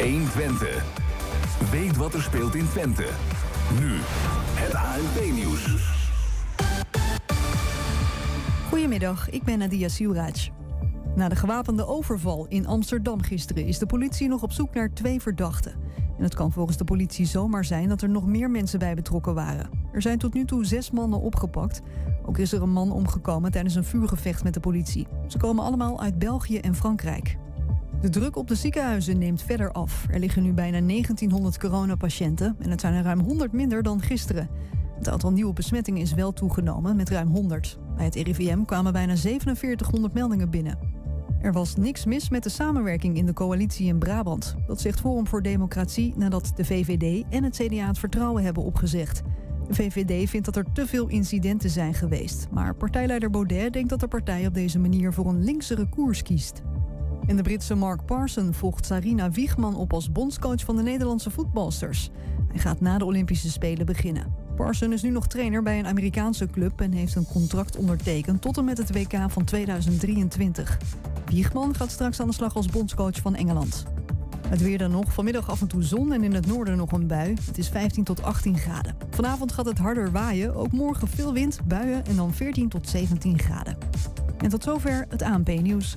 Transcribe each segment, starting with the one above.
1 Twente. Weet wat er speelt in Twente. Nu, het ANP-nieuws. Goedemiddag, ik ben Nadia Siuraj. Na de gewapende overval in Amsterdam gisteren is de politie nog op zoek naar twee verdachten. En het kan volgens de politie zomaar zijn dat er nog meer mensen bij betrokken waren. Er zijn tot nu toe zes mannen opgepakt. Ook is er een man omgekomen tijdens een vuurgevecht met de politie. Ze komen allemaal uit België en Frankrijk. De druk op de ziekenhuizen neemt verder af. Er liggen nu bijna 1900 coronapatiënten en het zijn er ruim 100 minder dan gisteren. Het aantal nieuwe besmettingen is wel toegenomen met ruim 100. Bij het RIVM kwamen bijna 4700 meldingen binnen. Er was niks mis met de samenwerking in de coalitie in Brabant. Dat zegt Forum voor Democratie nadat de VVD en het CDA het vertrouwen hebben opgezegd. De VVD vindt dat er te veel incidenten zijn geweest. Maar partijleider Baudet denkt dat de partij op deze manier voor een linksere koers kiest. En de Britse Mark Parson volgt Sarina Wiegman op als bondscoach van de Nederlandse voetbalsters. Hij gaat na de Olympische Spelen beginnen. Parson is nu nog trainer bij een Amerikaanse club en heeft een contract ondertekend tot en met het WK van 2023. Wiegman gaat straks aan de slag als bondscoach van Engeland. Het weer dan nog. Vanmiddag af en toe zon en in het noorden nog een bui. Het is 15 tot 18 graden. Vanavond gaat het harder waaien. Ook morgen veel wind, buien en dan 14 tot 17 graden. En tot zover het ANP-nieuws.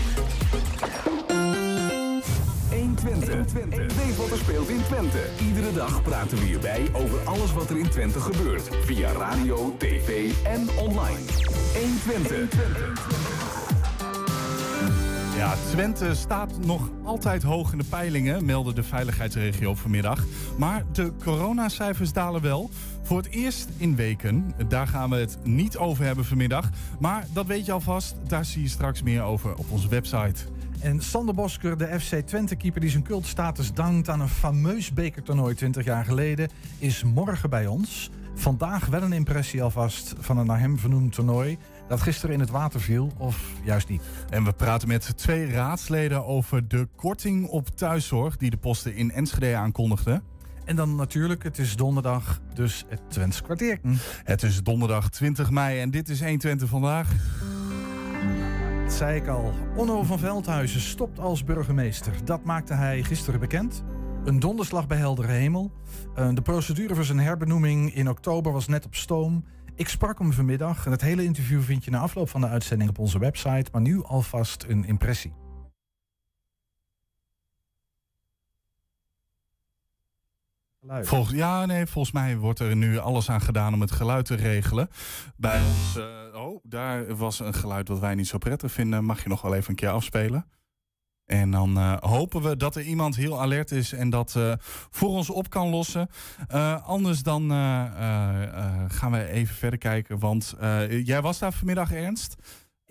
1 Twente. Weet wat er speelt in Twente. Iedere dag praten we hierbij over alles wat er in Twente gebeurt. Via radio, tv en online. 1 Twente. Ja, Twente staat nog altijd hoog in de peilingen, meldde de veiligheidsregio vanmiddag. Maar de coronacijfers dalen wel. Voor het eerst in weken. Daar gaan we het niet over hebben vanmiddag. Maar dat weet je alvast. Daar zie je straks meer over op onze website. En Sander Bosker, de FC Twente-keeper die zijn cultstatus dankt aan een fameus bekertoernooi 20 jaar geleden, is morgen bij ons. Vandaag wel een impressie alvast van een naar hem vernoemd toernooi dat gisteren in het water viel, of juist niet. En we praten met twee raadsleden over de korting op thuiszorg die de posten in Enschede aankondigden. En dan natuurlijk, het is donderdag, dus het Twents kwartier. Het is donderdag 20 mei en dit is 120 vandaag. Dat zei ik al. Onno van Veldhuizen stopt als burgemeester. Dat maakte hij gisteren bekend. Een donderslag bij heldere hemel. Eh, De procedure voor zijn herbenoeming in oktober was net op stoom. Ik sprak hem vanmiddag en het hele interview vind je na afloop van de uitzending op onze website. Maar nu alvast een impressie. Ja, nee, volgens mij wordt er nu alles aan gedaan om het geluid te regelen. Bij ons, eh, oh, daar was een geluid wat wij niet zo prettig vinden. Mag je nog wel even een keer afspelen? En dan eh, hopen we dat er iemand heel alert is en dat eh, voor ons op kan lossen. Anders dan gaan we even verder kijken. Want jij was daar vanmiddag, Ernst.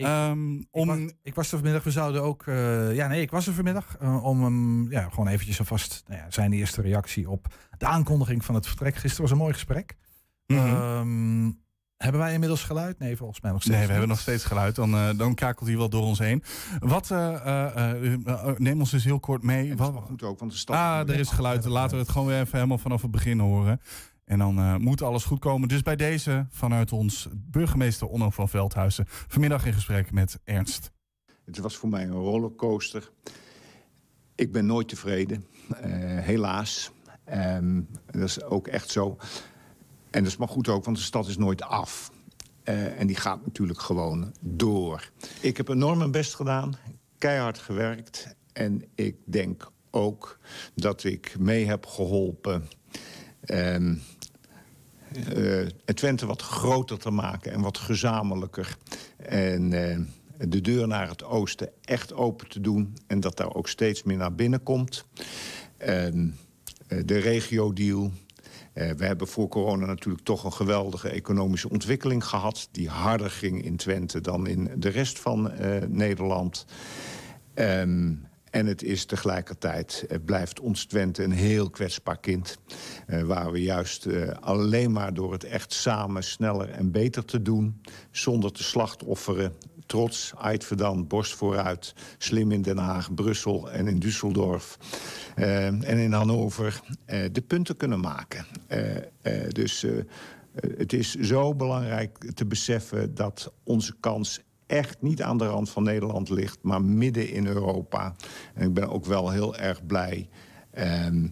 Ik- Ehm, Ik, om, was, ik was er vanmiddag, we zouden ook... eh, ja, nee, ik was er vanmiddag eh, om hem ja, gewoon eventjes alvast... Nou ja, zijn eerste reactie op de aankondiging van het vertrek. Gisteren was een mooi gesprek. Mhm. Ehm, hebben wij inmiddels geluid? Nee, volgens mij nog steeds Nee, we hebben nog steeds geluid. Dan, eh, dan kakelt hij wel door ons heen. Wat, eh, eh, eh, eh, neem ons dus heel kort mee. Wat, is wel goed ook, want de stad... ah, er is geluid. Laten we het gewoon weer even helemaal vanaf het begin horen. En dan eh, moet alles goed komen. Dus bij deze vanuit ons burgemeester Onno van Veldhuizen. Vanmiddag in gesprek met Ernst. Het was voor mij een rollercoaster. Ik ben nooit tevreden, eh, helaas. Ehm, dat is ook echt zo. En dat is maar goed ook, want de stad is nooit af. Eh, en die gaat natuurlijk gewoon door. Ik heb enorm mijn best gedaan, keihard gewerkt. En ik denk ook dat ik mee heb geholpen ehm, eh, het Twente wat groter te maken en wat gezamenlijker. En eh, de deur naar het oosten echt open te doen. En dat daar ook steeds meer naar binnen komt. Eh, de regio-deal. Eh, we hebben voor corona natuurlijk toch een geweldige economische ontwikkeling gehad... die harder ging in Twente dan in de rest van eh, Nederland. Ehm, en het is tegelijkertijd, het blijft ons Twente een heel kwetsbaar kind. eh, waar we juist eh, alleen maar door het echt samen sneller en beter te doen... zonder te slachtofferen, trots, Eidverdan, borst vooruit... slim in Den Haag, Brussel en in Düsseldorf... eh, en in Hannover de punten kunnen maken. Dus het is zo belangrijk te beseffen dat onze kans echt niet aan de rand van Nederland ligt, maar midden in Europa. En ik ben ook wel heel erg blij. ehm,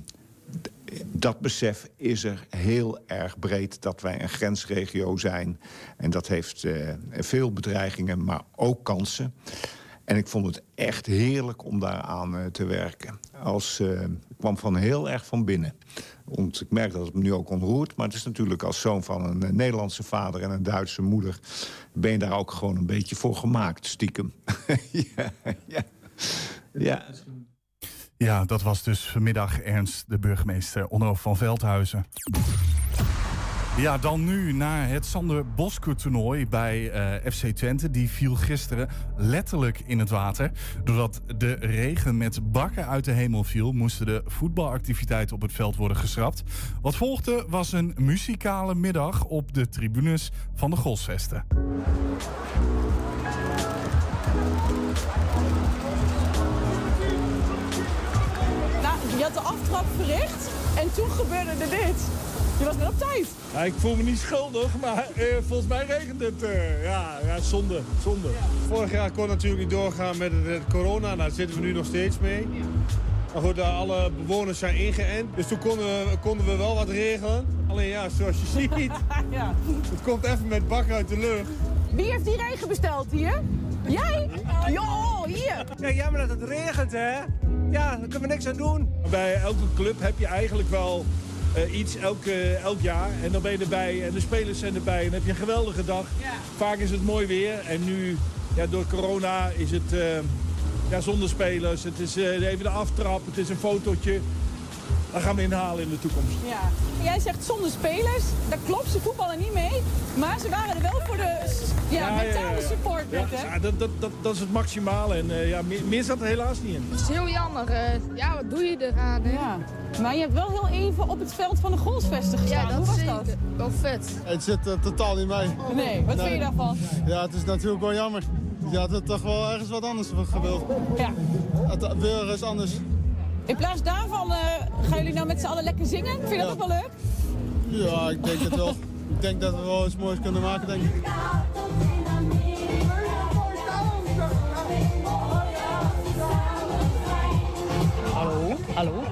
dat besef is er heel erg breed dat wij een grensregio zijn. En dat heeft eh, veel bedreigingen, maar ook kansen. En ik vond het echt heerlijk om daaraan eh, te werken. Als, eh, ik kwam van heel erg van binnen. Want ik merk dat het me nu ook ontroert. Maar het is natuurlijk als zoon van een eh, Nederlandse vader en een Duitse moeder... ben je daar ook gewoon een beetje voor gemaakt, stiekem. ja, ja. ja. Ja, dat was dus vanmiddag Ernst, de burgemeester Onno van Veldhuizen. Ja, dan nu naar het Sander Bosker toernooi bij eh, FC Twente. Die viel gisteren letterlijk in het water. Doordat de regen met bakken uit de hemel viel... moesten de voetbalactiviteiten op het veld worden geschrapt. Wat volgde was een muzikale middag op de tribunes van de Golsvesten. Nou, je had de aftrap verricht en toen gebeurde er dit. Je was net op tijd. Ja, ik voel me niet schuldig, maar eh, volgens mij regent het. eh, ja, ja, zonde, zonde. Vorig jaar kon natuurlijk niet doorgaan met het, het corona. Nou, daar zitten we nu nog steeds mee. Maar goed, eh, alle bewoners zijn ingeënt. Dus toen konden we, konden we wel wat regelen. Alleen ja, zoals je ziet, Ja. het komt even met bak uit de lucht. Wie heeft die regen besteld hier? Jij? Jo, hier. Ja, jammer dat het regent, hè? Ja, daar kunnen we niks aan doen. Bij elke club heb je eigenlijk wel eh, iets elk, elk jaar. En dan ben je erbij en de spelers zijn erbij. En dan heb je een geweldige dag. Vaak is het mooi weer. En nu, ja, door corona, is het eh, ja, zonder spelers. Het is eh, even de aftrap, het is een fotootje. Dat gaan we inhalen in de toekomst. Ja. Jij zegt zonder spelers. Dat klopt, ze voetballen niet mee. Maar ze waren er wel voor de ja, mentale support. Ja, net, hè? ja, dat, dat, dat, dat is het maximale. En eh, ja, meer, meer zat er helaas niet in. Het is heel jammer. eh, ja, wat doe je eraan? Hè? Ja. Maar je hebt wel heel even op het veld van de Golsvesten gestaan. Ja, Hoe dat was zeker. dat? Wel vet. Het zit er totaal niet mee. Nee, wat vind je daarvan? Ja, het is natuurlijk wel jammer. Je had het toch wel ergens wat anders gewild. Ja. Het weer is anders. In plaats daarvan eh, gaan jullie nou met z'n allen lekker zingen. Vind je dat Ja. ook wel leuk? Ja, ik denk het wel. Ik denk dat we wel iets moois kunnen maken, denk ik. Hallo? Hallo?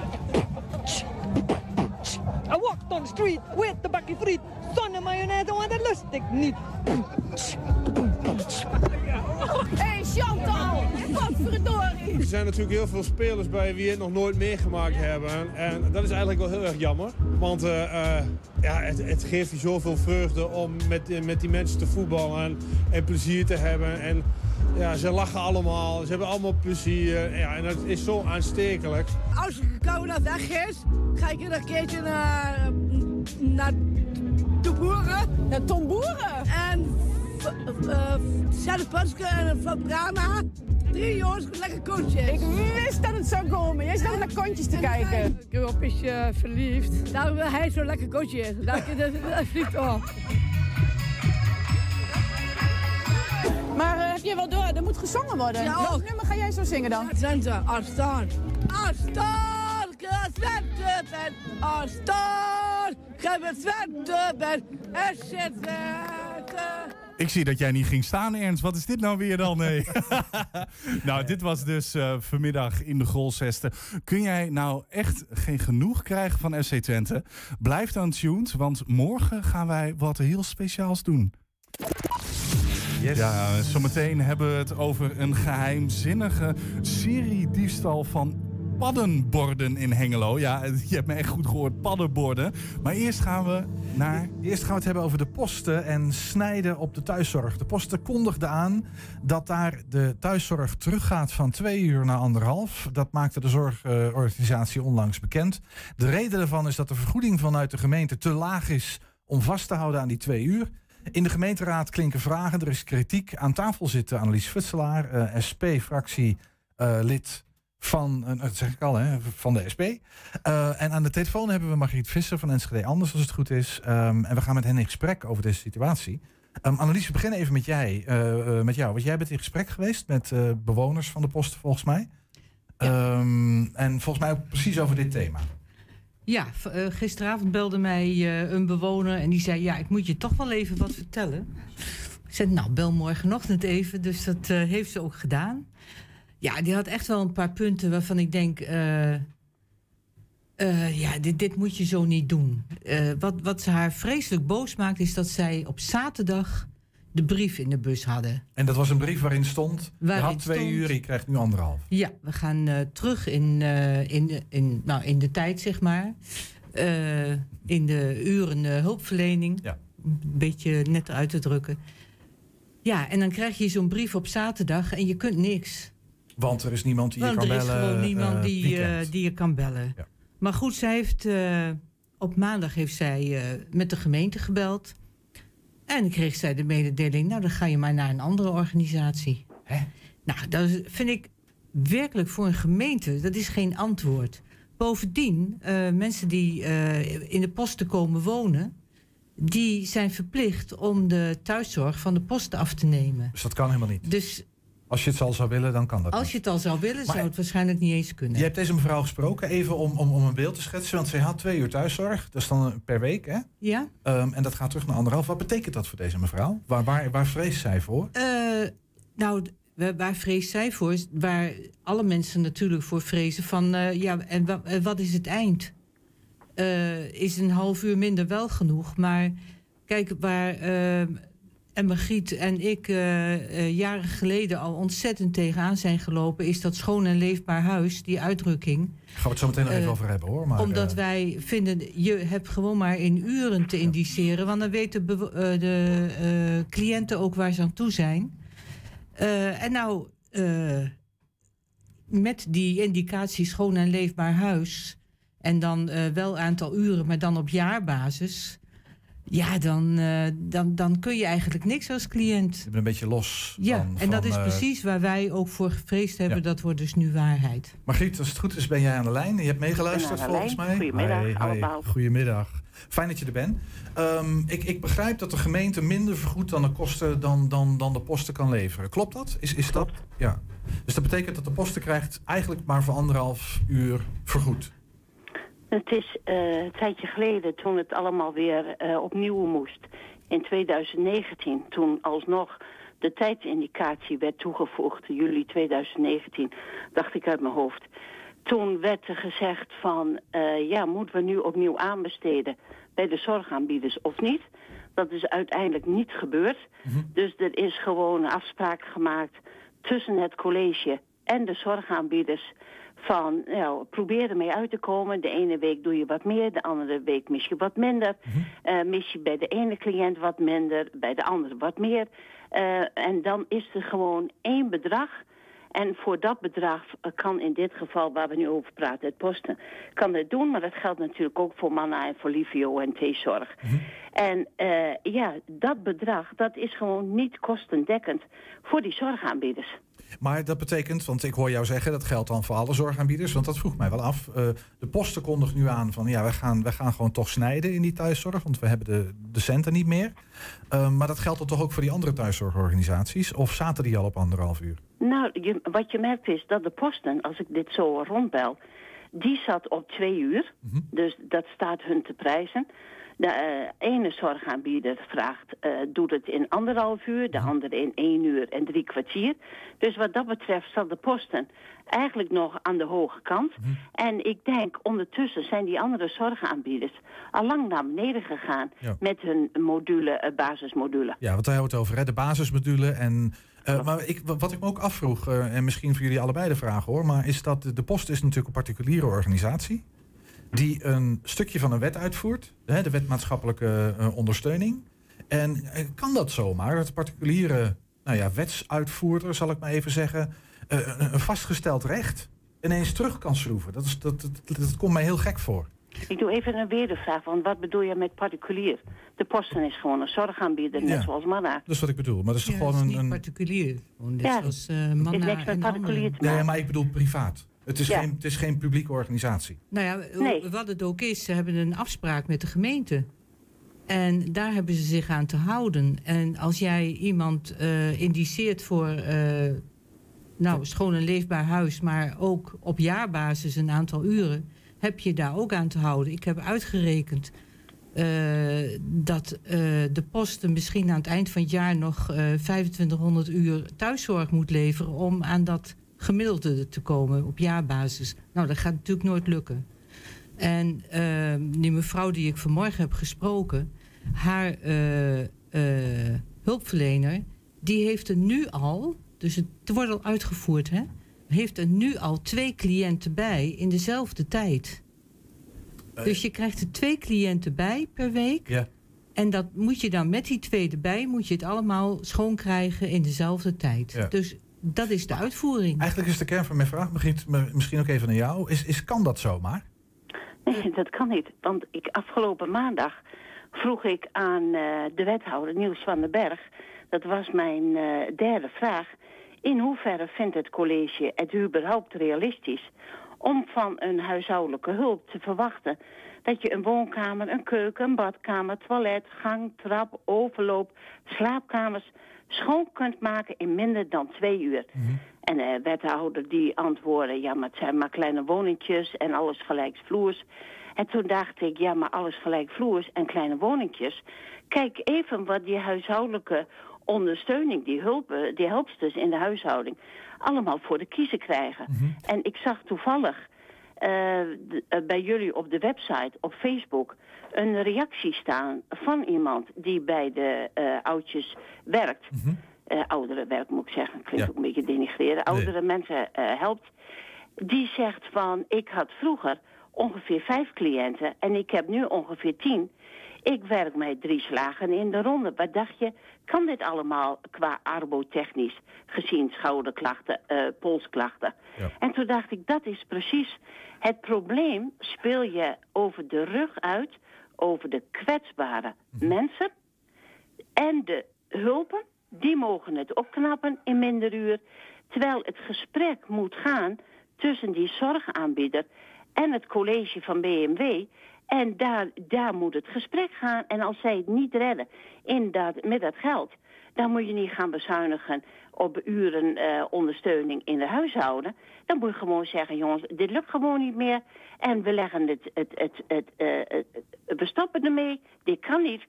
I walked on the street with the bakkie friet. Zonder mayonaise, want dat lust ik niet. Hé, hey, Chantal! Wat verdorie! Er zijn natuurlijk heel veel spelers bij wie het nog nooit meegemaakt hebben. En dat is eigenlijk wel heel erg jammer. Want eh, eh, ja, het, het geeft je zoveel vreugde om met, met die mensen te voetballen en, en plezier te hebben. En ja, ze lachen allemaal, ze hebben allemaal plezier. Ja, en dat is zo aanstekelijk. Als corona weg is, ga ik een keertje naar, naar de boeren. Naar Tom Boeren? En uh, Zelle Panske en Van Brama. Drie jongens met lekker kontjes. Ik wist dat het zou komen. Jij staat naar kontjes te kijken. Ik ben op is uh, verliefd. Daarom wil hij zo'n lekker kontje is. Daar vliegt op. Maar uh, heb je wel door? Er moet gezongen worden. Ja, Welk nummer ga jij zo zingen dan? Twente, Arstaan. Arstaan, ik Twente ben. Arstaan, ik ben Twente ben. Er zit. Ik zie dat jij niet ging staan, Ernst. Wat is dit nou weer dan? Nee. nou, dit was dus uh, vanmiddag in de Grolzesten. Kun jij nou echt geen genoeg krijgen van FC Twente? Blijf dan tuned, want morgen gaan wij wat heel speciaals doen. Yes. Ja, zometeen hebben we het over een geheimzinnige serie diefstal van paddenborden in Hengelo. Ja, je hebt me echt goed gehoord, paddenborden. Maar eerst gaan we naar... Eerst gaan we het hebben over de posten en snijden op de thuiszorg. De posten kondigde aan dat daar de thuiszorg teruggaat van twee uur naar anderhalf. Dat maakte de zorgorganisatie onlangs bekend. De reden daarvan is dat de vergoeding vanuit de gemeente te laag is om vast te houden aan die twee uur. In de gemeenteraad klinken vragen, er is kritiek. Aan tafel zitten Annelies Futselaar, eh, SP-fractielid van, eh, dat zeg ik al, hè, van de SP. Eh, en aan de telefoon hebben we Margriet Visser van Enschede Anders, als het goed is. Ehm, en we gaan met hen in gesprek over deze situatie. Um, Annelies, we beginnen even met, jij, eh, met jou. Want jij bent in gesprek geweest met bewoners van de posten, volgens mij. Ehm, en volgens mij ook precies over dit thema. Ja, gisteravond belde mij een bewoner en die zei: Ja, ik moet je toch wel even wat vertellen. Ik zei: Nou, bel morgenochtend even. Dus dat heeft ze ook gedaan. Ja, die had echt wel een paar punten waarvan ik denk. Uh, uh, ja, dit, dit moet je zo niet doen. Uh, wat, wat ze haar vreselijk boos maakt, is dat zij op zaterdag de brief in de bus hadden. En dat was een brief waarin stond: waarin je had twee stond, uur, je krijgt nu anderhalf. Ja, we gaan terug in, in, in, nou, in de tijd, zeg maar. in de uren hulpverlening. Ja. Een beetje net uit te drukken. Ja, en dan krijg je zo'n brief op zaterdag en je kunt niks. Want er is niemand die je kan bellen. Er is gewoon niemand uh, die, uh, die je kan bellen. Ja. Maar goed, zij heeft, uh, op maandag heeft zij met de gemeente gebeld. En kreeg zij de mededeling, nou dan ga je maar naar een andere organisatie. Hè? Nou, dat vind ik werkelijk voor een gemeente, dat is geen antwoord. Bovendien, mensen die in de posten komen wonen... die zijn verplicht om de thuiszorg van de posten af te nemen. Dus dat kan helemaal niet? Dus als je het al zou willen, dan kan dat. Als je het al zou willen, zou het waarschijnlijk niet eens kunnen. Je hebt deze mevrouw gesproken, even om, om, om een beeld te schetsen. Want zij had twee uur thuiszorg. Dat is dan per week, hè? Ja. Um, en dat gaat terug naar anderhalf. Wat betekent dat voor deze mevrouw? Waar, waar, waar vreest zij voor? Uh, nou, waar vreest zij voor? Waar alle mensen natuurlijk voor vrezen van... Uh, ja, en wat is het eind? Uh, is een half uur minder wel genoeg? Maar kijk, waar ehm, en Margriet en ik uh, uh, jaren geleden al ontzettend tegenaan zijn gelopen, is dat schoon en leefbaar huis, die uitdrukking. Gaan we het zo meteen nog even uh, over hebben hoor. Maar, omdat wij vinden, je hebt gewoon maar in uren te indiceren, want dan weten de cliënten ook waar ze aan toe zijn. en nou, met die indicatie schoon en leefbaar huis, en dan wel aantal uren, maar dan op jaarbasis ja, dan, uh, dan, dan kun je eigenlijk niks als cliënt. Je bent een beetje los. Ja, van, en dat van, is uh, precies waar wij ook voor gevreesd hebben. Ja. Dat wordt dus nu waarheid. Margriet, als het goed is, ben jij aan de lijn. Je hebt meegeluisterd volgens mij. Goedemiddag hi, hi. allemaal. Goedemiddag. Fijn dat je er bent. Um, ik, ik, begrijp dat de gemeente minder vergoedt dan de kosten dan, dan, dan de posten kan leveren. Klopt dat? Is, is Klopt. dat? Ja. Dus dat betekent dat de posten krijgt eigenlijk maar voor anderhalf uur vergoed. Het is uh, een tijdje geleden toen het allemaal weer uh, opnieuw moest. In 2019, toen alsnog de tijdsindicatie werd toegevoegd, juli 2019, dacht ik uit mijn hoofd. Toen werd er gezegd van, uh, ja, moeten we nu opnieuw aanbesteden bij de zorgaanbieders of niet? Dat is uiteindelijk niet gebeurd. Mm -hmm. Dus er is gewoon een afspraak gemaakt tussen het college en de zorgaanbieders van, nou, probeer ermee uit te komen. De ene week doe je wat meer, de andere week mis je wat minder. Mm -hmm. uh, mis je bij de ene cliënt wat minder, bij de andere wat meer. Uh, en dan is er gewoon één bedrag. En voor dat bedrag kan in dit geval, waar we nu over praten, het posten, kan het doen. Maar dat geldt natuurlijk ook voor Manna en voor Livio en T-zorg. Mm -hmm. En uh, ja, dat bedrag, dat is gewoon niet kostendekkend voor die zorgaanbieders. Maar dat betekent, want ik hoor jou zeggen, dat geldt dan voor alle zorgaanbieders, want dat vroeg mij wel af. Uh, de posten kondigt nu aan van ja, we gaan, gaan gewoon toch snijden in die thuiszorg, want we hebben de, de centen niet meer. Uh, maar dat geldt dan toch ook voor die andere thuiszorgorganisaties? Of zaten die al op anderhalf uur? Nou, je, wat je merkt is dat de posten, als ik dit zo rondbel, die zat op twee uur. Mm -hmm. Dus dat staat hun te prijzen. De uh, ene zorgaanbieder vraagt, uh, doet het in anderhalf uur, de andere in één uur en drie kwartier. Dus wat dat betreft zat de posten eigenlijk nog aan de hoge kant. Mm. En ik denk ondertussen zijn die andere zorgaanbieders al lang naar beneden gegaan ja. met hun module, uh, basismodule. Ja, wat wij het over, hè? de basismodule en Uh, maar ik, wat ik me ook afvroeg, uh, en misschien voor jullie allebei de vraag hoor, maar is dat de Post is natuurlijk een particuliere organisatie die een stukje van een wet uitvoert, hè, de wet maatschappelijke uh, ondersteuning. En kan dat zomaar, dat particuliere nou ja, wetsuitvoerder, zal ik maar even zeggen, een vastgesteld recht ineens terug kan schroeven? Dat, is, dat, dat, dat komt mij heel gek voor. Ik doe even een weervraag, want wat bedoel je met particulier? De posten is gewoon een zorgaanbieder, net zoals Manna. Dat is wat ik bedoel, maar dat is ja, gewoon een... een... particulier, net ja, zoals uh, Manna Het niks met particulier te maken. Nee, maar ik bedoel privaat. Het is, geen, het is geen publieke organisatie. Nou ja, nee. wat het ook is, ze hebben een afspraak met de gemeente. En daar hebben ze zich aan te houden. En als jij iemand uh, indiceert voor... Uh, nou, schoon en leefbaar huis, maar ook op jaarbasis een aantal uren heb je daar ook aan te houden. Ik heb uitgerekend uh, dat uh, de posten misschien aan het eind van het jaar nog uh, 2500 uur thuiszorg moet leveren om aan dat gemiddelde te komen op jaarbasis. Nou, dat gaat natuurlijk nooit lukken. En die mevrouw die ik vanmorgen heb gesproken, haar hulpverlener, die heeft er nu al, dus het wordt al uitgevoerd, hè? heeft er nu al twee cliënten bij in dezelfde tijd. Eh. Dus je krijgt er twee cliënten bij per week. Ja. En dat moet je dan met die twee erbij, moet je het allemaal schoon krijgen in dezelfde tijd. Ja. Dus dat is de uitvoering. Eigenlijk is de kern van mijn vraag, misschien ook even naar jou. Is, is, kan dat zomaar? Nee, dat kan niet. Want ik, afgelopen maandag vroeg ik aan uh, de wethouder Niels van den Berg... dat was mijn uh, derde vraag... In hoeverre vindt het college het überhaupt realistisch om van een huishoudelijke hulp te verwachten dat je een woonkamer, een keuken, een badkamer, toilet, gang, trap, overloop, slaapkamers schoon kunt maken in minder dan twee uur. Mhm. En de wethouder die antwoordde, ja, maar het zijn maar kleine woningjes en alles gelijksvloers. En toen dacht ik, ja, maar alles gelijkvloers en kleine woningjes. Kijk even wat die huishoudelijke ondersteuning, die, hulp, eh, die helpsters in de huishouding, allemaal voor de kiezer krijgen. Mhm. En ik zag toevallig bij jullie op de website, op Facebook, een reactie staan van iemand die bij de uh, oudjes werkt. Mm oudere werk moet ik zeggen, klinkt ook een beetje denigreren. Oudere mensen helpt. Die zegt van, ik had vroeger ongeveer vijf cliënten en ik heb nu ongeveer tien. Ik werk met drie slagen in de ronde. Wat dacht je, kan dit allemaal qua arbotechnisch gezien schouderklachten, uh, polsklachten? Ja. En toen dacht ik, dat is precies het probleem. Speel je over de rug uit, over de kwetsbare Mhm. mensen en de hulpen, die mogen het opknappen in minder uur. Terwijl het gesprek moet gaan tussen die zorgaanbieder en het college van BMW. En daar, daar moet het gesprek gaan. En als zij het niet redden in dat, met dat geld... dan moet je niet gaan bezuinigen op uren eh, ondersteuning in de huishouden. Dan moet je gewoon zeggen, jongens, dit lukt gewoon niet meer. En we leggen het, het, het, het, eh, het- het- we stoppen ermee. Dit kan niet.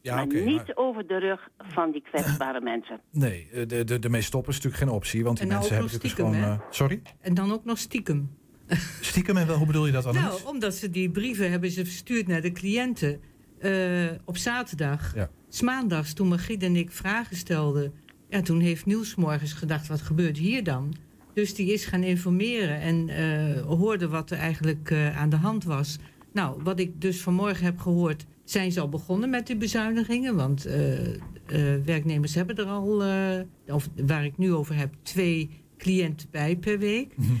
Ja, maar niet maar- over de rug van die kwetsbare mensen. Nee, eh, de, de, ermee stoppen is natuurlijk geen optie. Want die En nou mensen ook hebben nog natuurlijk gewoon... stiekem, sorry? En dan ook nog stiekem. Stiekem en wel, hoe bedoel je dat dan? Nou, omdat ze die brieven hebben ze verstuurd naar de cliënten eh, op zaterdag. Ja. S maandags, toen Margriet en ik vragen stelden... Ja, toen heeft Niels morgens gedacht, wat gebeurt hier dan? Dus die is gaan informeren en eh, hoorde wat er eigenlijk eh, aan de hand was. Nou, wat ik dus vanmorgen heb gehoord... zijn ze al begonnen met die bezuinigingen. Want werknemers hebben er al, of waar ik nu over heb... twee cliënten bij per week. Mhm.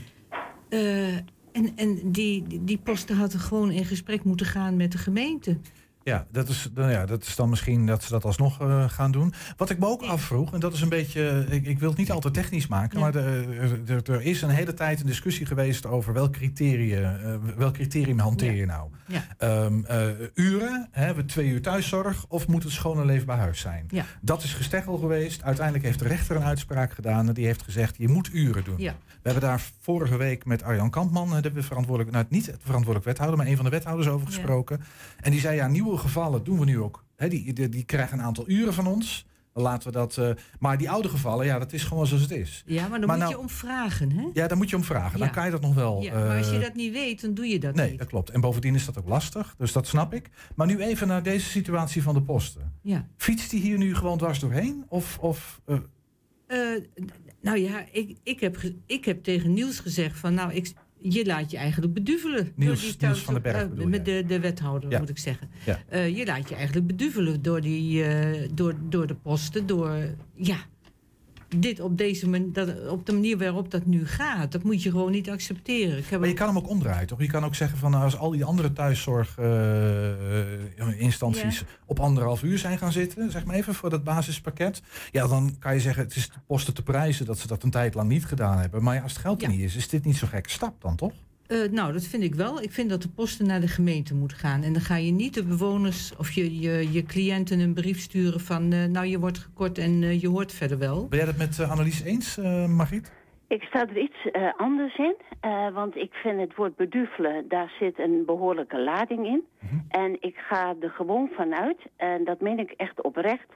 Eh, en en die, die- die posten hadden gewoon in gesprek moeten gaan met de gemeente. Ja, dat is, nou ja, dat is dan misschien dat ze dat alsnog eh, gaan doen. Wat ik me ook afvroeg, en dat is een beetje, ik, ik wil het niet al te technisch maken, maar er, er, er is een hele tijd een discussie geweest over welk criterium, eh, welk criterium hanteer je nou? Ja. Ehm, eh, uren, hebben we twee uur thuiszorg of moet het schoon en leefbaar huis zijn? Dat is gesteggel geweest. Uiteindelijk heeft de rechter een uitspraak gedaan en die heeft gezegd je moet uren doen. We hebben daar vorige week met Arjan Kampman, eh, de verantwoordelijk, nou niet het verantwoordelijk wethouder, maar een van de wethouders over gesproken. En die zei ja, nieuwe gevallen doen we nu ook. Hè, die, die, die krijgen een aantal uren van ons. Dan Laten we dat. eh, maar die oude gevallen, ja, dat is gewoon zoals het is. Ja, maar dan Maar moet nou- je om vragen, hè? Ja, daar moet je om vragen. Ja. Dan kan je dat nog wel. Ja, maar als je eh, dat niet weet, dan doe je dat Nee, niet. dat klopt. En bovendien is dat ook lastig. Dus dat snap ik. Maar nu even naar deze situatie van de posten. Ja. Fietst hij hier nu gewoon dwars doorheen? Of, of eh, nou ja, ik, ik, heb, ik heb tegen Niels gezegd van nou, ik, je laat je eigenlijk beduvelen. Niels- door die van Berg met de, de wethouder, Ja. moet ik zeggen. Ja. Je laat je eigenlijk beduvelen door, die, door, door de posten, door ja, dit op, deze man, dat, op de manier waarop dat nu gaat. Dat moet je gewoon niet accepteren. Ik heb Maar je kan hem ook omdraaien, toch? Je kan ook zeggen van nou, als al die andere thuiszorginstanties Ja. op anderhalf uur zijn gaan zitten, zeg maar even voor dat basispakket. Ja, dan kan je zeggen het is de posten te prijzen dat ze dat een tijd lang niet gedaan hebben. Maar ja, als het geld er niet is, is dit niet zo'n gekke stap dan, toch? Eh, nou, dat vind ik wel. Ik vind dat de posten naar de gemeente moeten gaan. En dan ga je niet de bewoners of je, je, je cliënten een brief sturen van... eh, nou, je wordt gekort en eh, je hoort verder wel. Ben jij dat met eh, Annelies eens, eh Margriet? Ik sta er iets eh, anders in, eh, want ik vind het woord beduvelen, daar zit een behoorlijke lading in. En ik ga er gewoon vanuit, en dat meen ik echt oprecht,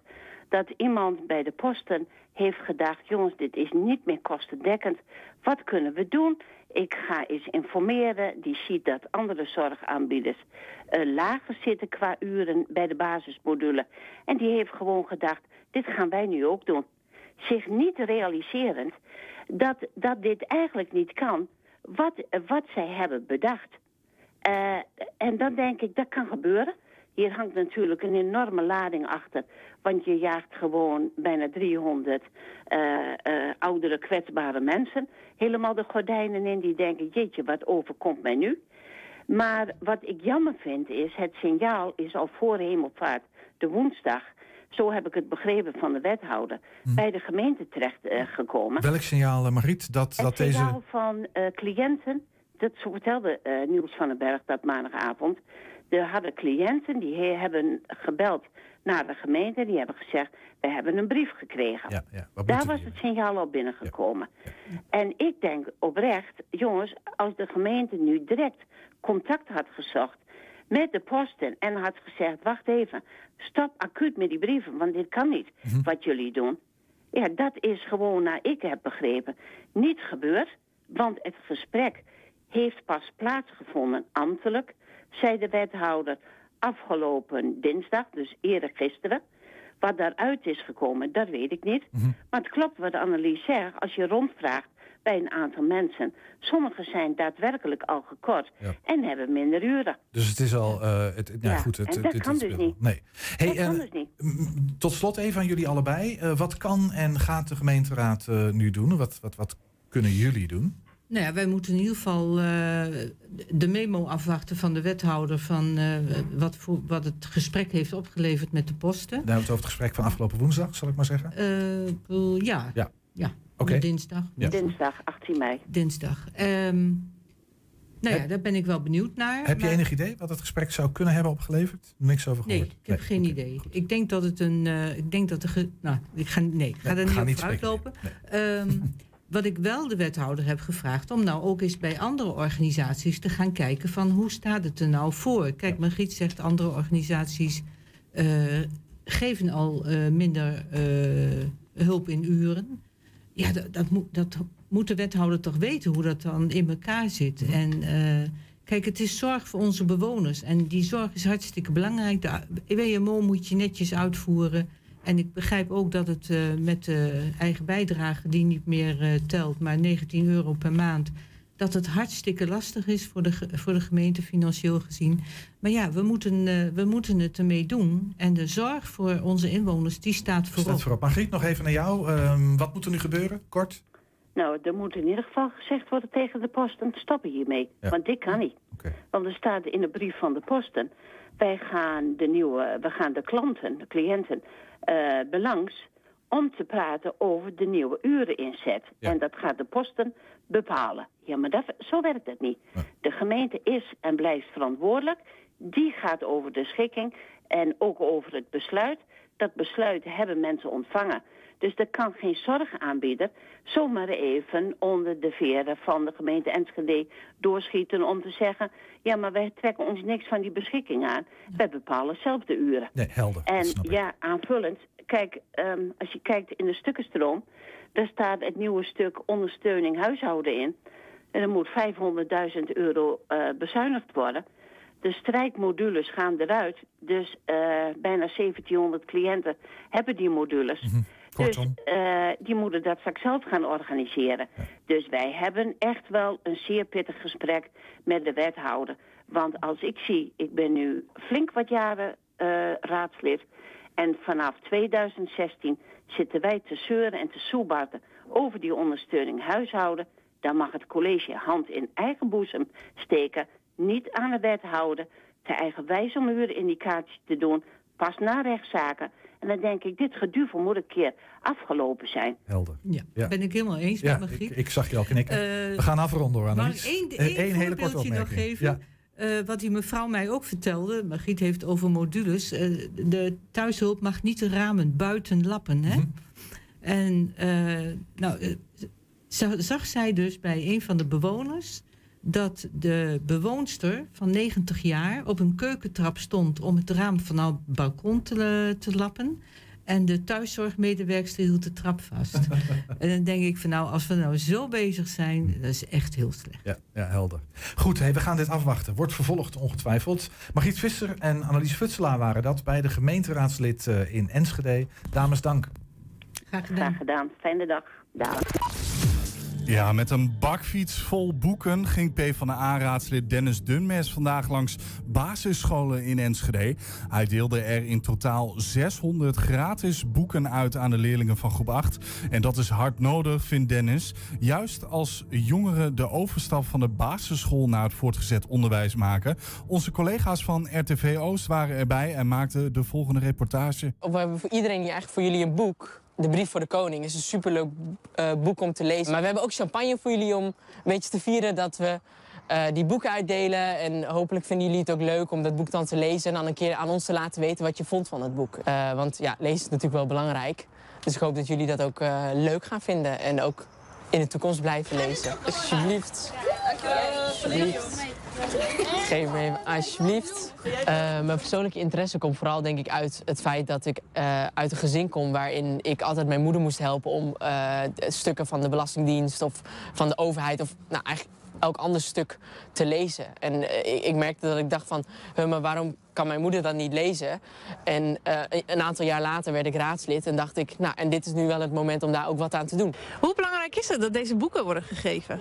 dat iemand bij de posten heeft gedacht, jongens, dit is niet meer kostendekkend. Wat kunnen we doen? Ik ga eens informeren. Die ziet dat andere zorgaanbieders eh, lager zitten qua uren bij de basismodule. En die heeft gewoon gedacht, dit gaan wij nu ook doen. Zich niet realiserend dat, dat dit eigenlijk niet kan, wat, wat zij hebben bedacht. Eh, en dan denk ik, dat kan gebeuren. Hier hangt natuurlijk een enorme lading achter. Want je jaagt gewoon bijna 300 eh, eh, oudere kwetsbare mensen. Helemaal de gordijnen in die denken, jeetje, wat overkomt mij nu? Maar wat ik jammer vind is, het signaal is al voor hemelvaart de woensdag... zo heb ik het begrepen van de wethouder, bij de gemeente terecht eh, gekomen. Welk signaal, Margriet, dat, Het dat deze... signaal van cliënten, dat zo vertelde Niels van den Berg dat maandagavond. Er hadden cliënten die he- hebben gebeld naar de gemeente. Die hebben gezegd, we hebben een brief gekregen. Ja, ja. Daar was het signaal al binnengekomen. En ik denk oprecht, jongens, als de gemeente nu direct contact had gezocht met de posten en had gezegd, wacht even, stop acuut met die brieven, want dit kan niet Mhm. wat jullie doen. Ja, dat is gewoon, naar ik heb begrepen, niet gebeurd. Want het gesprek heeft pas plaatsgevonden ambtelijk, zei de wethouder, afgelopen dinsdag, dus eerder gisteren. Wat daaruit is gekomen, dat weet ik niet. Maar het klopt wat Annelies zegt, als je rondvraagt bij een aantal mensen. Sommigen zijn daadwerkelijk al gekort en hebben minder uren. Dus het is al... eh, het, nou, Ja, goed, het, en dat het- kan het dus niet. Nee. Hey, dat kan eh, dus niet. tot slot even aan jullie allebei. Eh, wat kan en gaat de gemeenteraad nu doen? Wat, wat, wat kunnen jullie doen? Nou ja, wij moeten in ieder geval eh, de memo afwachten van de wethouder... van eh, wat, voor, wat het gesprek heeft opgeleverd met de posten. Dan hebben we het over het gesprek van afgelopen woensdag, zal ik maar zeggen. Eh, ja, Ja. ja. Oké. dinsdag. Ja. Dinsdag 18 mei. Dinsdag. Ehm, nou ja, daar ben ik wel benieuwd naar. Heb je enig idee wat het gesprek zou kunnen hebben opgeleverd? Niks over Nee, gehoord. ik heb geen idee. Ik denk dat het een. eh, ik denk dat de. ge- nou, ik ga, nee, ik ga Nee, er niet op niet vooruitlopen. Ehm, wat ik wel de wethouder heb gevraagd om nou ook eens bij andere organisaties te gaan kijken van hoe staat het er nou voor. Kijk, Margriet zegt andere organisaties eh, geven al eh, minder eh, hulp in uren. Ja, dat, dat, moet, dat moet de wethouder toch weten hoe dat dan in elkaar zit. En kijk, het is zorg voor onze bewoners. En die zorg is hartstikke belangrijk. De WMO moet je netjes uitvoeren. En ik begrijp ook dat het eh, met de eigen bijdrage, die niet meer eh, telt, maar 19 euro per maand, dat het hartstikke lastig is voor de, voor de gemeente financieel gezien. Maar ja, we moeten, eh, we moeten het ermee doen. En de zorg voor onze inwoners, die staat voorop. Staat voorop. Margriet, nog even naar jou. Ehm, wat moet er nu gebeuren? Kort. Nou, er moet in ieder geval gezegd worden tegen de posten, stoppen hiermee. Ja. Want dit kan niet. Want er staat in de brief van de posten, wij gaan de nieuwe, we gaan de klanten, de cliënten, eh, belangs om te praten over de nieuwe ureninzet. En dat gaat de posten bepalen. Ja, maar dat, zo werkt het niet. De gemeente is en blijft verantwoordelijk. Die gaat over de schikking en ook over het besluit. Dat besluit hebben mensen ontvangen. Dus er kan geen zorgaanbieder zomaar even onder de veren van de gemeente Enschede doorschieten om te zeggen... ja, maar wij trekken ons niks van die beschikking aan. Wij bepalen zelf de uren. Nee, helder. En ja, aanvullend. Kijk, ehm, als je kijkt in de stukkenstroom... daar staat het nieuwe stuk ondersteuning huishouden in. En er moet 500.000 euro eh, bezuinigd worden. De strijkmodules gaan eruit. Dus eh, bijna 1700 cliënten hebben die modules. Dus eh, die moeten dat straks zelf gaan organiseren. Dus wij hebben echt wel een zeer pittig gesprek met de wethouder. Want als ik zie, ik ben nu flink wat jaren eh, raadslid... en vanaf 2016 zitten wij te zeuren en te soebatten over die ondersteuning huishouden... dan mag het college hand in eigen boezem steken, niet aan de wethouder... te eigenwijs om uw indicatie te doen, pas na rechtszaken... En dan denk ik, dit geduvel moet een keer afgelopen zijn. Helder. Ja, ben ik helemaal eens Ja, met Margriet. ik, ik zag je al knikken. Eh, We gaan afronden, hoor, Annelies. ik één, Eh, één, één hele korte voorbeeldje nog opmerking. geven? Ja. Eh, wat die mevrouw mij ook vertelde, Margriet heeft over modules. eh, de thuishulp mag niet de ramen buiten lappen. Hè? Mhm. En eh, nou, eh, za- zag zij dus bij een van de bewoners dat de bewoonster van 90 jaar op een keukentrap stond om het raam van het balkon te, te lappen. En de thuiszorgmedewerkster hield de trap vast. en dan denk ik van nou, als we nou zo bezig zijn, dat is echt heel slecht. Ja, ja helder. Goed, hey, we gaan dit afwachten. Wordt vervolgd ongetwijfeld. Margriet Visser en Annelies Futselaar waren dat bij de gemeenteraadslid eh, in Enschede. Dames, dank. Graag gedaan. Graag gedaan. Fijne dag. Dag. Ja, met een bakfiets vol boeken ging PvdA-raadslid Dennis Dunmes vandaag langs basisscholen in Enschede. Hij deelde er in totaal 600 gratis boeken uit aan de leerlingen van groep 8. En dat is hard nodig, vindt Dennis. Juist als jongeren de overstap van de basisschool naar het voortgezet onderwijs maken. Onze collega's van RTV Oost waren erbij en maakten de volgende reportage. We hebben voor iedereen hier eigenlijk voor jullie een boek. De Brief voor de Koning is een superleuk eh, boek om te lezen. Maar we hebben ook champagne voor jullie om een beetje te vieren dat we eh, die boeken uitdelen. En hopelijk vinden jullie het ook leuk om dat boek dan te lezen... en dan een keer aan ons te laten weten wat je vond van het boek. Eh, want ja, lezen is natuurlijk wel belangrijk. Dus ik hoop dat jullie dat ook leuk gaan vinden en ook in de toekomst blijven lezen. Alsjeblieft. Alsjeblieft. Geef me even, alsjeblieft. Eh, mijn persoonlijke interesse komt vooral denk ik uit het feit dat ik eh, uit een gezin kom waarin ik altijd mijn moeder moest helpen om eh, stukken van de Belastingdienst of van de overheid of nou eigenlijk elk ander stuk te lezen. En ik, ik merkte dat ik dacht van, "Huh, maar waarom kan mijn moeder dat niet lezen? En een aantal jaar later werd ik raadslid en dacht ik, nou en dit is nu wel het moment om daar ook wat aan te doen. Hoe belangrijk is het dat deze boeken worden gegeven?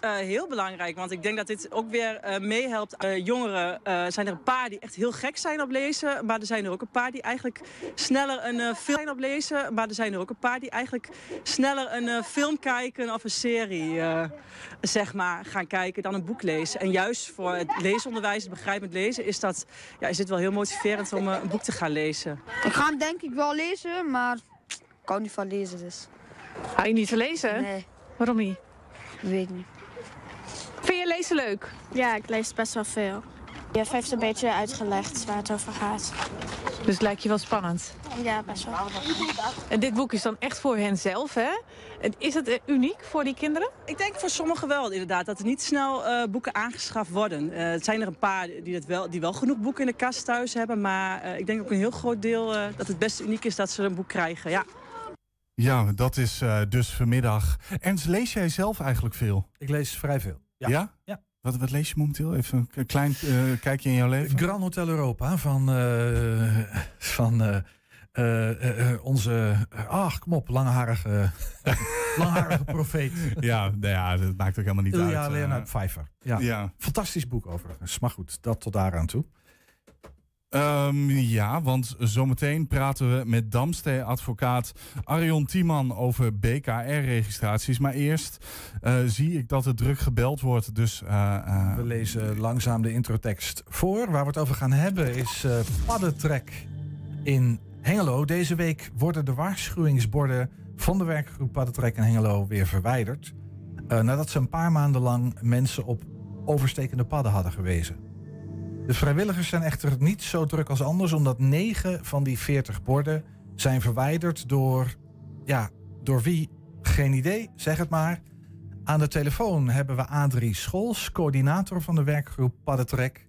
Eh, heel belangrijk, want ik denk dat dit ook weer eh, meehelpt. Eh, jongeren eh, zijn er een paar die echt heel gek zijn op lezen, maar er zijn er ook een paar die eigenlijk sneller een eh, film zijn op lezen, maar er zijn er ook een paar die eigenlijk sneller een eh, film kijken of een serie eh, zeg maar gaan kijken dan een boek lezen. En juist voor het leesonderwijs, het begrijpend lezen, is, dat, ja, is dit wel heel motiverend om een boek te gaan lezen. Ik ga hem denk ik wel lezen, maar ik hou niet van lezen dus. Hou je niet van lezen? Nee. Waarom niet? Weet ik niet. Vind je lezen leuk? Ja, ik lees best wel veel. Je heeft een beetje uitgelegd waar het over gaat. Dus het lijkt je wel spannend. Ja, best wel. En dit boek is dan echt voor hen zelf, hè? En Is het eh, uniek voor die kinderen? Ik denk voor sommigen wel inderdaad, dat er niet snel eh, boeken aangeschaft worden. Eh, het zijn er een paar die, dat wel, die wel genoeg boeken in de kast thuis hebben. Maar eh, ik denk ook een heel groot deel eh, dat het best uniek is dat ze een boek krijgen. Ja. Ja, dat is eh, dus vanmiddag. Ernst, lees jij zelf eigenlijk veel? Ik lees vrij veel. Ja? Ja. Wat, wat lees je momenteel? Even een klein eh, kijkje in jouw leven. Grand Hotel Europa van, eh, van eh, onze, ach kom op, langharige, langharige profeet. Ja, nou ja, dat maakt ook helemaal niet uit. Ja. Leonard Pfeiffer. Ja. Ja. Fantastisch boek overigens. Maar goed, dat tot daaraan toe. Ehm, ja, want zometeen praten we met Damstee-advocaat Arion Tiemann over BKR-registraties. Maar eerst eh, zie ik dat er druk gebeld wordt. Dus, eh, eh, We lezen langzaam de introtekst voor. Waar we het over gaan hebben is eh paddentrek in Hengelo. Deze week worden de waarschuwingsborden van de werkgroep Paddentrek in Hengelo weer verwijderd. Nadat ze een paar maanden lang mensen op overstekende padden hadden gewezen. De vrijwilligers zijn echter niet zo druk als anders, omdat 9 van die 40 borden zijn verwijderd door, ja, door wie? Geen idee, zeg het maar. Aan de telefoon hebben we Adrie Schols, coördinator van de werkgroep Paddentrek.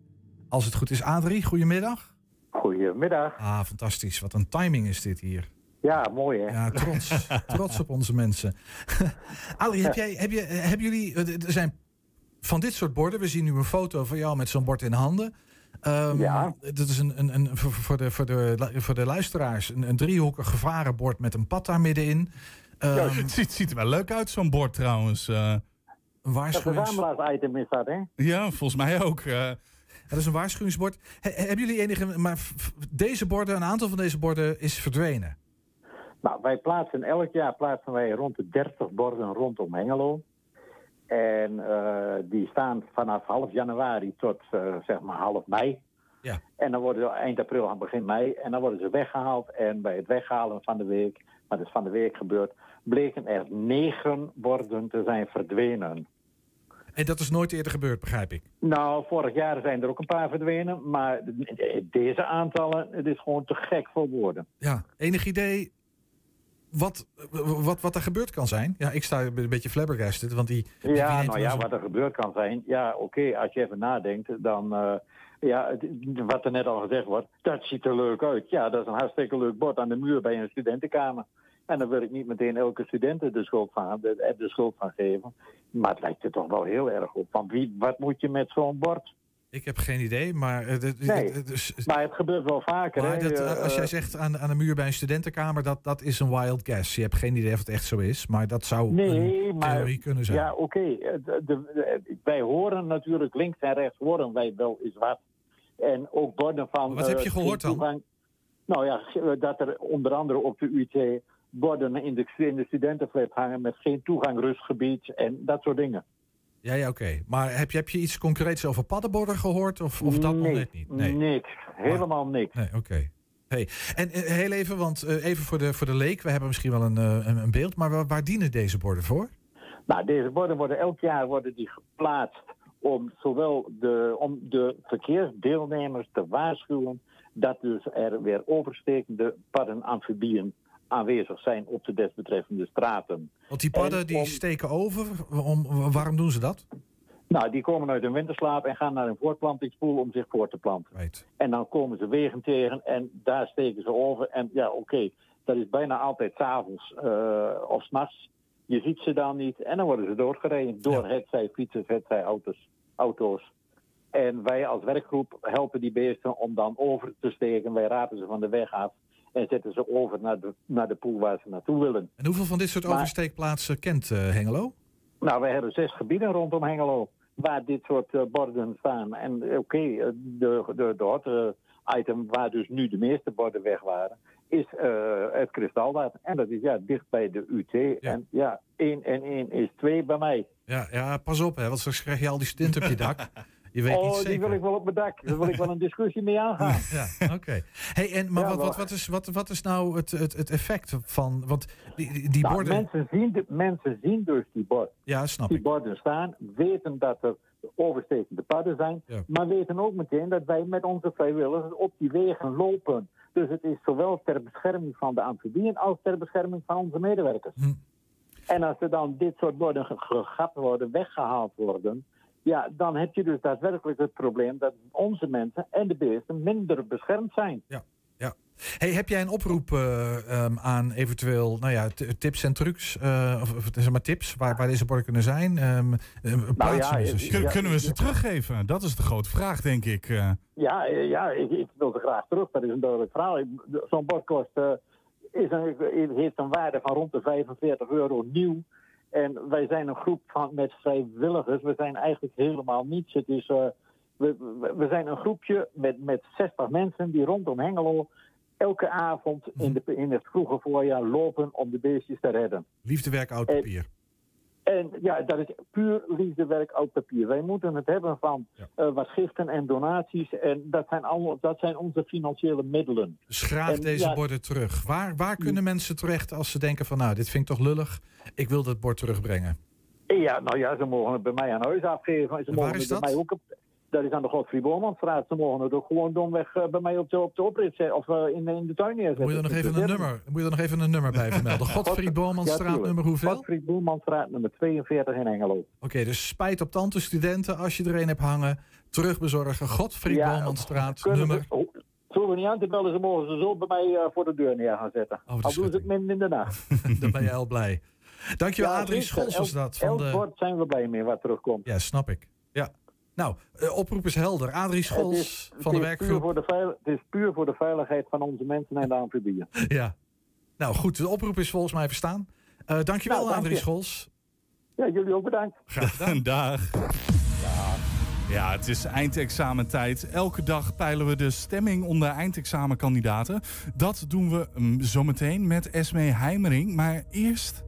Als het goed is, Adrie, goedemiddag. Goedemiddag. Ah, fantastisch. Wat een timing is dit hier. Ja, mooi hè? Ja, trots. trots op onze mensen. Adrie, heb jij, heb je, hebben jullie, er zijn van dit soort borden, we zien nu een foto van jou met zo'n bord in handen. Ehm, Ja. Dat is een, een, een, voor, de, voor, de, voor de luisteraars een, een driehoekig gevarenbord met een pad daar middenin. Ehm, het ziet, ziet er wel leuk uit, zo'n bord trouwens. eh. een Dat waarschuwings... verzamelaars-item is dat, hè? ja, volgens mij ook. eh. Dat is een waarschuwingsbord. He- hebben jullie enige... Maar deze borden, een aantal van deze borden is verdwenen. Nou, wij plaatsen elk jaar plaatsen wij rond de 30 borden rondom Hengelo. En eh, die staan vanaf half januari tot eh, zeg maar half mei. Ja. En dan worden ze eind april aan begin mei. En dan worden ze weggehaald. En bij het weghalen van de week, wat is van de week gebeurd, bleken er negen borden te zijn verdwenen. En dat is nooit eerder gebeurd, begrijp ik. Nou, vorig jaar zijn er ook een paar verdwenen. Maar deze aantallen, het is gewoon te gek voor woorden. Ja, enig idee wat, wat, wat er gebeurd kan zijn? Ja, ik sta een beetje flabbergasted, want die... die Ja, nou ja, wat er gebeurd kan zijn. Ja, oké, als je even nadenkt, dan. eh, ja, wat er net al gezegd wordt, dat ziet er leuk uit. Ja, dat is een hartstikke leuk bord aan de muur bij een studentenkamer. En dan wil ik niet meteen elke student de schuld van, de, de schuld van geven. Maar het lijkt er toch wel heel erg op. Van wie, wat moet je met zo'n bord? Ik heb geen idee, maar... eh, Nee, dus- maar het gebeurt wel vaker. maar hè. dat, eh, als Eh, jij zegt aan, aan de muur bij een studentenkamer, dat, dat is een wild guess. Je hebt geen idee of het echt zo is, maar dat zou Nee, een maar theorie kunnen zijn. ja, oké. Wij horen natuurlijk links en rechts horen wij wel eens wat. En ook borden van. Wat heb je eh, gehoord dan? toegang- Nou ja, dat er onder andere op de UT borden in de, in de studentenflat hangen met geen toegang rustgebied en dat soort dingen. Ja, ja, oké. Maar heb je, heb je iets concreets over paddenborden gehoord? Of, of dat nog net niet? Nee, Niks. Helemaal niks. nee oké. Hey. En eh, heel even, want eh, even voor de, voor de leek, we hebben misschien wel een, eh, een, beeld, maar waar, waar dienen deze borden voor? Nou, deze borden worden elk jaar worden die geplaatst om zowel de, om de verkeersdeelnemers te waarschuwen dat dus er weer overstekende padden amfibieën aanwezig zijn op de desbetreffende straten. Want die padden En die steken over. Om, waarom doen ze dat? Nou, die komen uit een winterslaap en gaan naar een voortplantingspoel om zich voor te planten. Right. En dan komen ze wegen tegen en daar steken ze over. En ja, oké, dat is bijna altijd s'avonds uh, of s'nachts. Je ziet ze dan niet en dan worden ze doorgereden door het zij fietsers, het zij auto's, auto's. En wij als werkgroep helpen die beesten om dan over te steken. Wij rapen ze van de weg af en zetten ze over naar de, naar de poel waar ze naartoe willen. En hoeveel van dit soort Maar- oversteekplaatsen kent eh, Hengelo? Nou, wij hebben zes gebieden rondom Hengelo waar dit soort eh, borden staan. En eh, oké, de, de, de hot item waar dus nu de meeste borden weg waren, is het Kristalbad. En dat is ja dicht bij de UT. En ja, 1 en 1 is 2 bij mij. Ja, ja, pas op, hè, want straks krijg je al die studenten op je dak. Je weet oh, niet die wil ik wel op mijn dak. Daar wil ik wel een discussie mee aangaan. Ja, oké. Hey, en, maar Ja, wat, wat, wat, is, wat, wat is nou het, het, het effect van... Want die, die, Nou, borden... mensen, zien de, mensen zien dus die, bord, Ja, snap die ik. borden staan, weten dat er overstekende padden zijn, Ja. maar weten ook meteen dat wij met onze vrijwilligers op die wegen lopen. Dus het is zowel ter bescherming van de amfibieën als ter bescherming van onze medewerkers. Hm. En als er dan dit soort borden ge- gegapt worden, weggehaald worden, ja, dan heb je dus daadwerkelijk het probleem dat onze mensen en de beesten minder beschermd zijn. Ja, ja. Hey, heb jij een oproep eh, ehm, aan eventueel nou ja, tips en trucs, eh, of, of zeg maar tips, waar, waar deze borden kunnen zijn? Ehm eh, plaatsen ja, dus. Kun- kunnen we ze teruggeven? Dat is de grote vraag, denk ik. eh. Ja, ja ik, ik wil ze graag terug. Dat is een duidelijk verhaal. Zo'n bord kost, is een, heeft een waarde van rond de 45 euro nieuw. En wij zijn een groep van, met vrijwilligers. We zijn eigenlijk helemaal niets. Het is, eh, we, we- zijn een groepje met, met 60 mensen die rondom Hengelo elke avond in, de, in het vroege voorjaar lopen om de beestjes te redden. Liefdewerk oud papier. En ja, dat is puur liefdewerk oud papier. Wij moeten het hebben van eh, wat giften en donaties. En dat zijn, allemaal, dat zijn onze financiële middelen. En deze ja, borden terug. Waar, waar kunnen mensen terecht als ze denken van nou, dit vind ik toch lullig, ik wil dat bord terugbrengen? Ja, nou ja, ze mogen het bij mij aan huis afgeven. Ze mogen waar is het bij dat? mij ook op, dat is aan de Godfried Bormanstraat. Ze mogen het ook gewoon domweg eh, bij mij op de, op de oprit zetten. Of eh, in, de- in de tuin neerzetten. Moet je er nog even een nummer, moet je er nog even een nummer bij vermelden? Godfried Bormanstraat, nummer hoeveel? Godfried Bormanstraat, nummer 42 in Engelo. Oké, dus spijt op tante studenten als je er een hebt hangen. Terugbezorgen, Godfried Ja, Bormanstraat, nummer. Ze, oh, zullen we niet aan te bellen, ze mogen ze zo bij mij eh, voor de deur neer gaan zetten. Oh, Al doen ze het midden in de nacht. Dan ben je heel blij. Dankjewel, Ja, Adrie. Scholz was dat. Van de... zijn we blij mee wat terugkomt. Ja, snap ik. Ja. Nou, uh, oproep is helder. Adrie Schols van de werkgroep. Voor de het is puur voor de veiligheid van onze mensen en de amfibieën. Ja. Nou goed, de oproep is volgens mij verstaan. Uh, dankjewel, nou, dank Adrie je. Schols. Ja, jullie ook bedankt. Graag gedaan. Dag. Ja, het is eindexamentijd. Elke dag peilen we de stemming onder eindexamenkandidaten. Dat doen we um, zometeen met Esme Heimering. Maar eerst...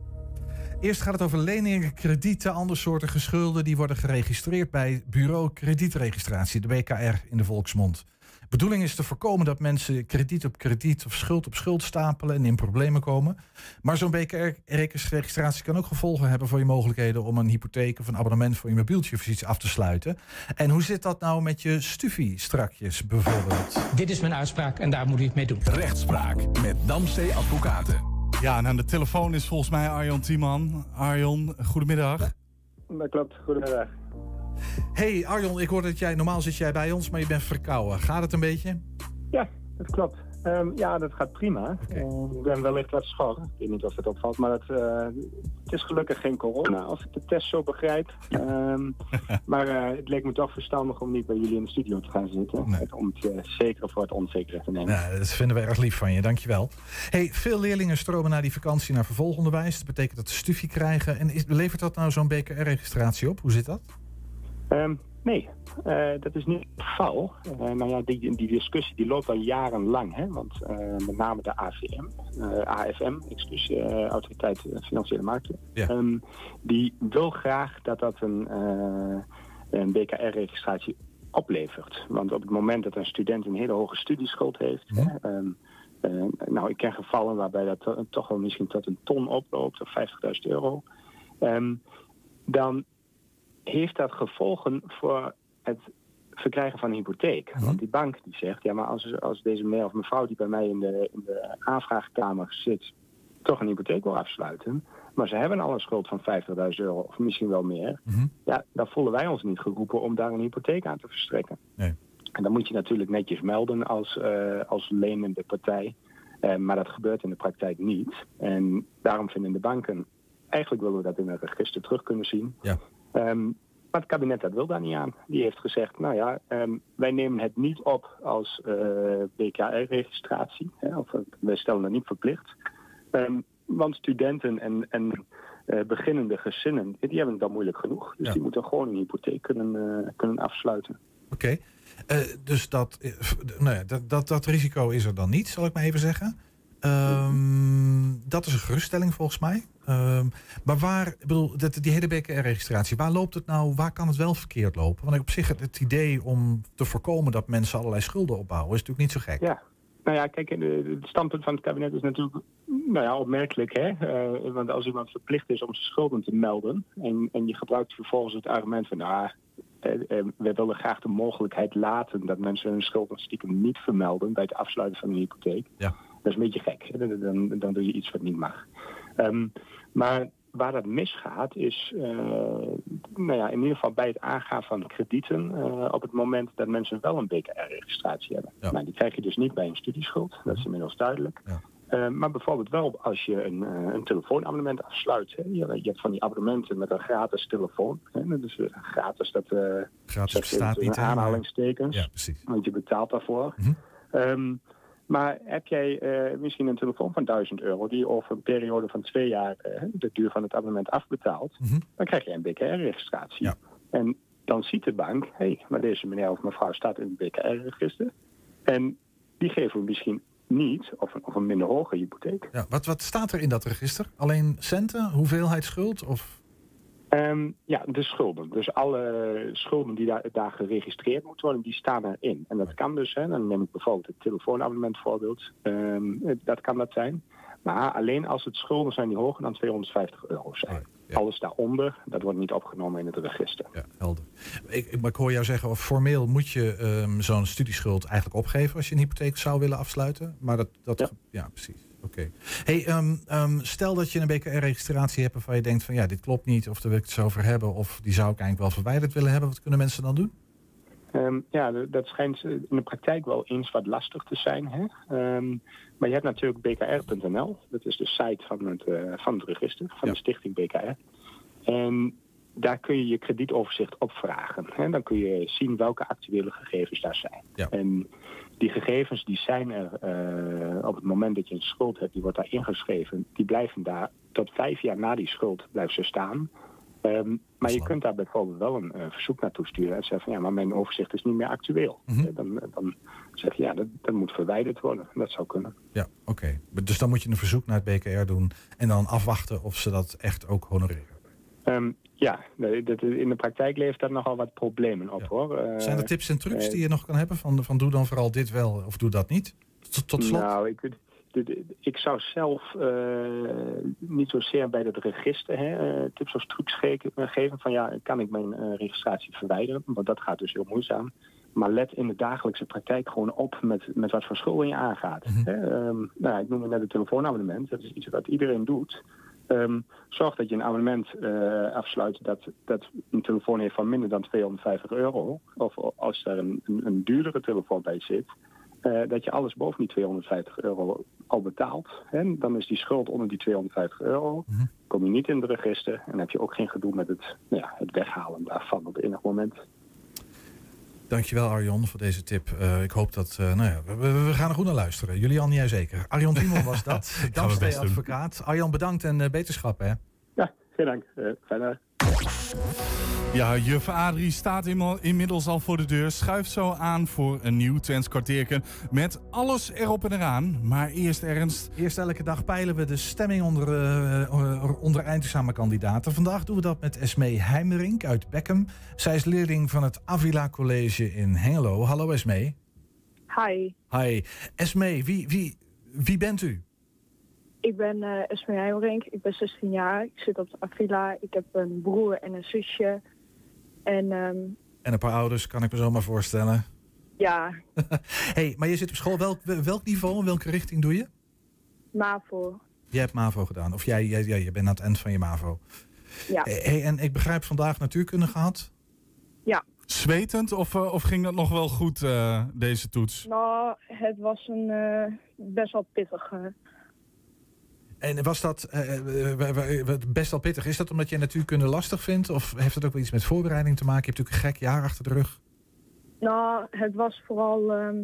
Eerst gaat het over leningen, kredieten, andersoortige schulden... die worden geregistreerd bij Bureau Kredietregistratie, de BKR in de volksmond. De bedoeling is te voorkomen dat mensen krediet op krediet of schuld op schuld stapelen en in problemen komen. Maar zo'n BKR-registratie kan ook gevolgen hebben voor je mogelijkheden om een hypotheek of een abonnement voor je mobieltje of iets af te sluiten. En hoe zit dat nou met je stufie strakjes bijvoorbeeld? Dit is mijn uitspraak en daar moet u het mee doen. Rechtspraak met Damstee Advocaten. Ja, en aan de telefoon is volgens mij Arjon Tiemann. Arjon, goedemiddag. Dat klopt, goedemiddag. Hey Arjon, ik hoor dat jij, normaal zit jij bij ons, maar je bent verkouden. Gaat het een beetje? Ja, dat klopt. Um, ja, dat gaat prima. Okay. Uh, ik ben wellicht wat schor. Ik weet niet of het opvalt, maar het, uh, het is gelukkig geen corona, als ik de test zo begrijp. Um, maar uh, het leek me toch verstandig om niet bij jullie in de studio te gaan zitten. Nee. Om het zekere voor het onzekere te nemen. Ja, dat vinden we erg lief van je, dankjewel. Hey, veel leerlingen stromen na die vakantie naar vervolgonderwijs. Dat betekent dat ze stufie krijgen. En is, levert dat nou zo'n BKR-registratie op? Hoe zit dat? Um, nee, uh, dat is niet het geval. Uh, nou ja, die, die discussie die loopt al jarenlang. Hè? Want uh, met name de AVM, AFM, excuus, Autoriteit Financiële Markten... Ja. Um, die wil graag dat dat een, een BKR-registratie oplevert. Want op het moment dat een student een hele hoge studieschuld heeft... Hè, um, nou, ik ken gevallen waarbij dat to toch wel misschien tot een ton oploopt... of 50.000 euro... Ehm, dan heeft dat gevolgen voor het verkrijgen van een hypotheek. Want die bank die zegt, ja maar als, als deze meneer of mevrouw die bij mij in de, in de aanvraagkamer zit, toch een hypotheek wil afsluiten, maar ze hebben al een schuld van 50.000 euro of misschien wel meer, Mhm. ja, dan voelen wij ons niet geroepen om daar een hypotheek aan te verstrekken. Nee. En dan moet je natuurlijk netjes melden als, uh, als lenende partij. Uh, maar dat gebeurt in de praktijk niet. En daarom vinden de banken, eigenlijk willen we dat in het register terug kunnen zien. Ja. Um, maar het kabinet dat wil daar niet aan. Die heeft gezegd, nou ja, um, wij nemen het niet op als uh, BKR-registratie. Of wij stellen het niet verplicht. Um, want studenten en, en uh, beginnende gezinnen, die hebben het dan moeilijk genoeg. Dus Ja. die moeten gewoon een hypotheek kunnen, uh, kunnen afsluiten. Oké. Eh, dus dat, eh, nou ja, dat, dat, dat risico is er dan niet, zal ik maar even zeggen. Ehm, dat is een geruststelling volgens mij. Ehm, maar waar, ik bedoel, dat, die hele BKR-registratie, waar loopt het nou, waar kan het wel verkeerd lopen? Want op zich het, het idee om te voorkomen dat mensen allerlei schulden opbouwen, is natuurlijk niet zo gek. Ja. Nou ja, kijk, het standpunt van het kabinet is natuurlijk nou ja, opmerkelijk. Hè? Uh, want als iemand verplicht is om zijn schulden te melden... en, en je gebruikt vervolgens het argument van... nou, uh, uh, we willen graag de mogelijkheid laten dat mensen hun schulden stiekem niet vermelden... bij het afsluiten van een hypotheek. Ja. Dat is een beetje gek. Dan, dan, dan doe je iets wat niet mag. Um, maar waar dat misgaat is, uh, nou ja, in ieder geval bij het aangaan van kredieten uh, op het moment dat mensen wel een BKR-registratie hebben. Ja. Nou, die krijg je dus niet bij een studieschuld, dat is inmiddels duidelijk. Ja. Uh, maar bijvoorbeeld wel als je een, uh, een telefoonabonnement afsluit. Hè. Je, je, hebt van die abonnementen met een gratis telefoon. Hè. Dus gratis, dat gratis bestaat niet. aanhalingstekens. Ja, precies. Want je betaalt daarvoor. Mm -hmm. um, maar heb jij uh, misschien een telefoon van 1000 euro die over een periode van twee jaar uh, de duur van het abonnement afbetaalt, mm -hmm. dan krijg je een BKR-registratie. Ja. En dan ziet de bank, hé, hey, maar deze meneer of mevrouw staat in het BKR-register. En die geven we misschien niet, of een, of een minder hoge hypotheek. Ja, wat, wat staat er in dat register? Alleen centen, hoeveelheid schuld? Of... Um, ja, de schulden. Dus alle schulden die daar, daar, geregistreerd moeten worden, die staan erin. En dat kan dus, hè, dan neem ik bijvoorbeeld het telefoonabonnement voorbeeld. Um, dat kan dat zijn. Maar alleen als het schulden zijn die hoger dan 250 euro zijn. Oh. Alles daaronder, dat wordt niet opgenomen in het register. Ja, helder. Ik, ik, ik hoor jou zeggen, of formeel moet je um, zo'n studieschuld eigenlijk opgeven als je een hypotheek zou willen afsluiten. Maar dat, dat ja. ja precies. Oké. Okay. Hey, um, um, stel dat je een BKR-registratie hebt waarvan je denkt van ja, dit klopt niet, of daar wil ik het zo over hebben, of die zou ik eigenlijk wel verwijderd willen hebben. Wat kunnen mensen dan doen? Um, ja, dat schijnt in de praktijk wel eens wat lastig te zijn. Hè? Maar je hebt natuurlijk bkr.nl. Dat is de site van het, uh, van het register, van ja. de stichting BKR. En daar kun je je kredietoverzicht opvragen. Hè? Dan kun je zien welke actuele gegevens daar zijn. En die gegevens die zijn er eh, op het moment dat je een schuld hebt, die wordt daar ingeschreven. Die blijven daar tot vijf jaar na die schuld blijven ze staan. Ehm, maar je kunt daar bijvoorbeeld wel een eh, verzoek naartoe sturen en zeggen van ja, maar mijn overzicht is niet meer actueel. Mhm. Eh, dan, dan zeg je ja, dat, dat moet verwijderd worden. Dat zou kunnen. Ja, oké. Dus dan moet je een verzoek naar het BKR doen en dan afwachten of ze dat echt ook honoreren. Ehm, ja, dat, in de praktijk levert dat nogal wat problemen op hoor. Eh, Zijn er tips en trucs eh, die je nog kan hebben van, van doe dan vooral dit wel of doe dat niet? Tot, tot slot. Nou, ik, ik zou zelf eh, niet zozeer bij het register hè, tips of trucs ge- geven van ja, kan ik mijn registratie verwijderen? Want dat gaat dus heel moeizaam. Maar let in de dagelijkse praktijk gewoon op met, met wat voor schulden je aangaat. hè. Ehm, nou, ik noemde net het telefoonabonnement. Dat is iets wat iedereen doet. Ehm, zorg dat je een abonnement eh, afsluit dat, dat een telefoon heeft van minder dan 250 euro. Of als er een, een, een duurdere telefoon bij zit, eh, dat je alles boven die 250 euro al betaalt. En dan is die schuld onder die 250 euro. Kom je niet in het register en heb je ook geen gedoe met het, nou ja, het weghalen daarvan op enig moment. Dankjewel Arjon voor deze tip. Eh, ik hoop dat, eh, nou ja, we, gaan er goed naar luisteren. Julian, jij zeker. Arjon Timon was dat, Damstee advocaat. Arjon, bedankt en eh, beterschap hè. Ja, geen dank. Eh, fijne Ja, juf Adrie staat inmiddels al voor de deur. Schuift zo aan voor een nieuw Twents kwartierken. Met alles erop en eraan. Maar eerst Ernst. Eerst elke dag peilen we de stemming onder, eh, onder eindexamenkandidaten. Vandaag doen we dat met Esmee Heimerink uit Beckham. Zij is leerling van het Avila College in Hengelo. Hallo Esmee. Hi, Hi. Esmee, wie, wie, wie bent u? Ik ben eh Esme Heimerink. Ik ben 16 jaar. Ik zit op de Avila. Ik heb een broer en een zusje. En ehm, En een paar ouders, kan ik me zo maar voorstellen. ja, hey, maar je zit op school. Welk, welk niveau en welke richting doe je? MAVO. Jij hebt MAVO gedaan. Of jij, jij, jij, je bent aan het eind van je MAVO. Ja. Hey, en ik begrijp vandaag natuurkunde gehad. Ja. Zwetend of, eh, of ging dat nog wel goed, eh, deze toets? Nou, het was een eh, best wel pittige. En was dat eh, eh, wa- best wel pittig? Is dat omdat je natuurkunde lastig vindt? Of heeft het ook wel iets met voorbereiding te maken? Je hebt natuurlijk een gek jaar achter de rug. Nou, het was vooral... ehm,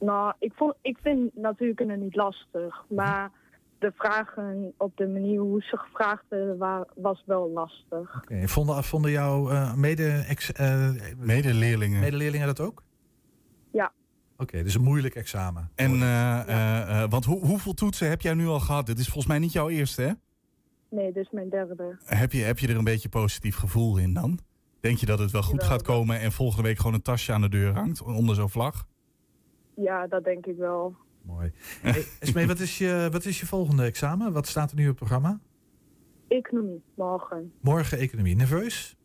nou, ik, vond, ik vind natuurkunde niet lastig. Maar de vragen op de manier hoe ze gevraagd werden, wa- was wel lastig. Oké, Vonden, vonden jouw eh, mede ex, eh, medeleerlingen. medeleerlingen dat ook? Oké, dus een moeilijk examen. En, eh, eh, eh, want hoe, hoeveel toetsen heb jij nu al gehad? Dit is volgens mij niet jouw eerste, hè? Nee, dit is mijn derde. Heb je, heb je er een beetje positief gevoel in dan? Denk je dat het wel goed gaat komen en volgende week gewoon een tasje aan de deur hangt onder zo'n vlag? Ja, dat denk ik wel. Mooi. Hey, Esmee, wat is, je, wat is je volgende examen? Wat staat er nu op het programma? Economie, morgen. Morgen economie. Nerveus?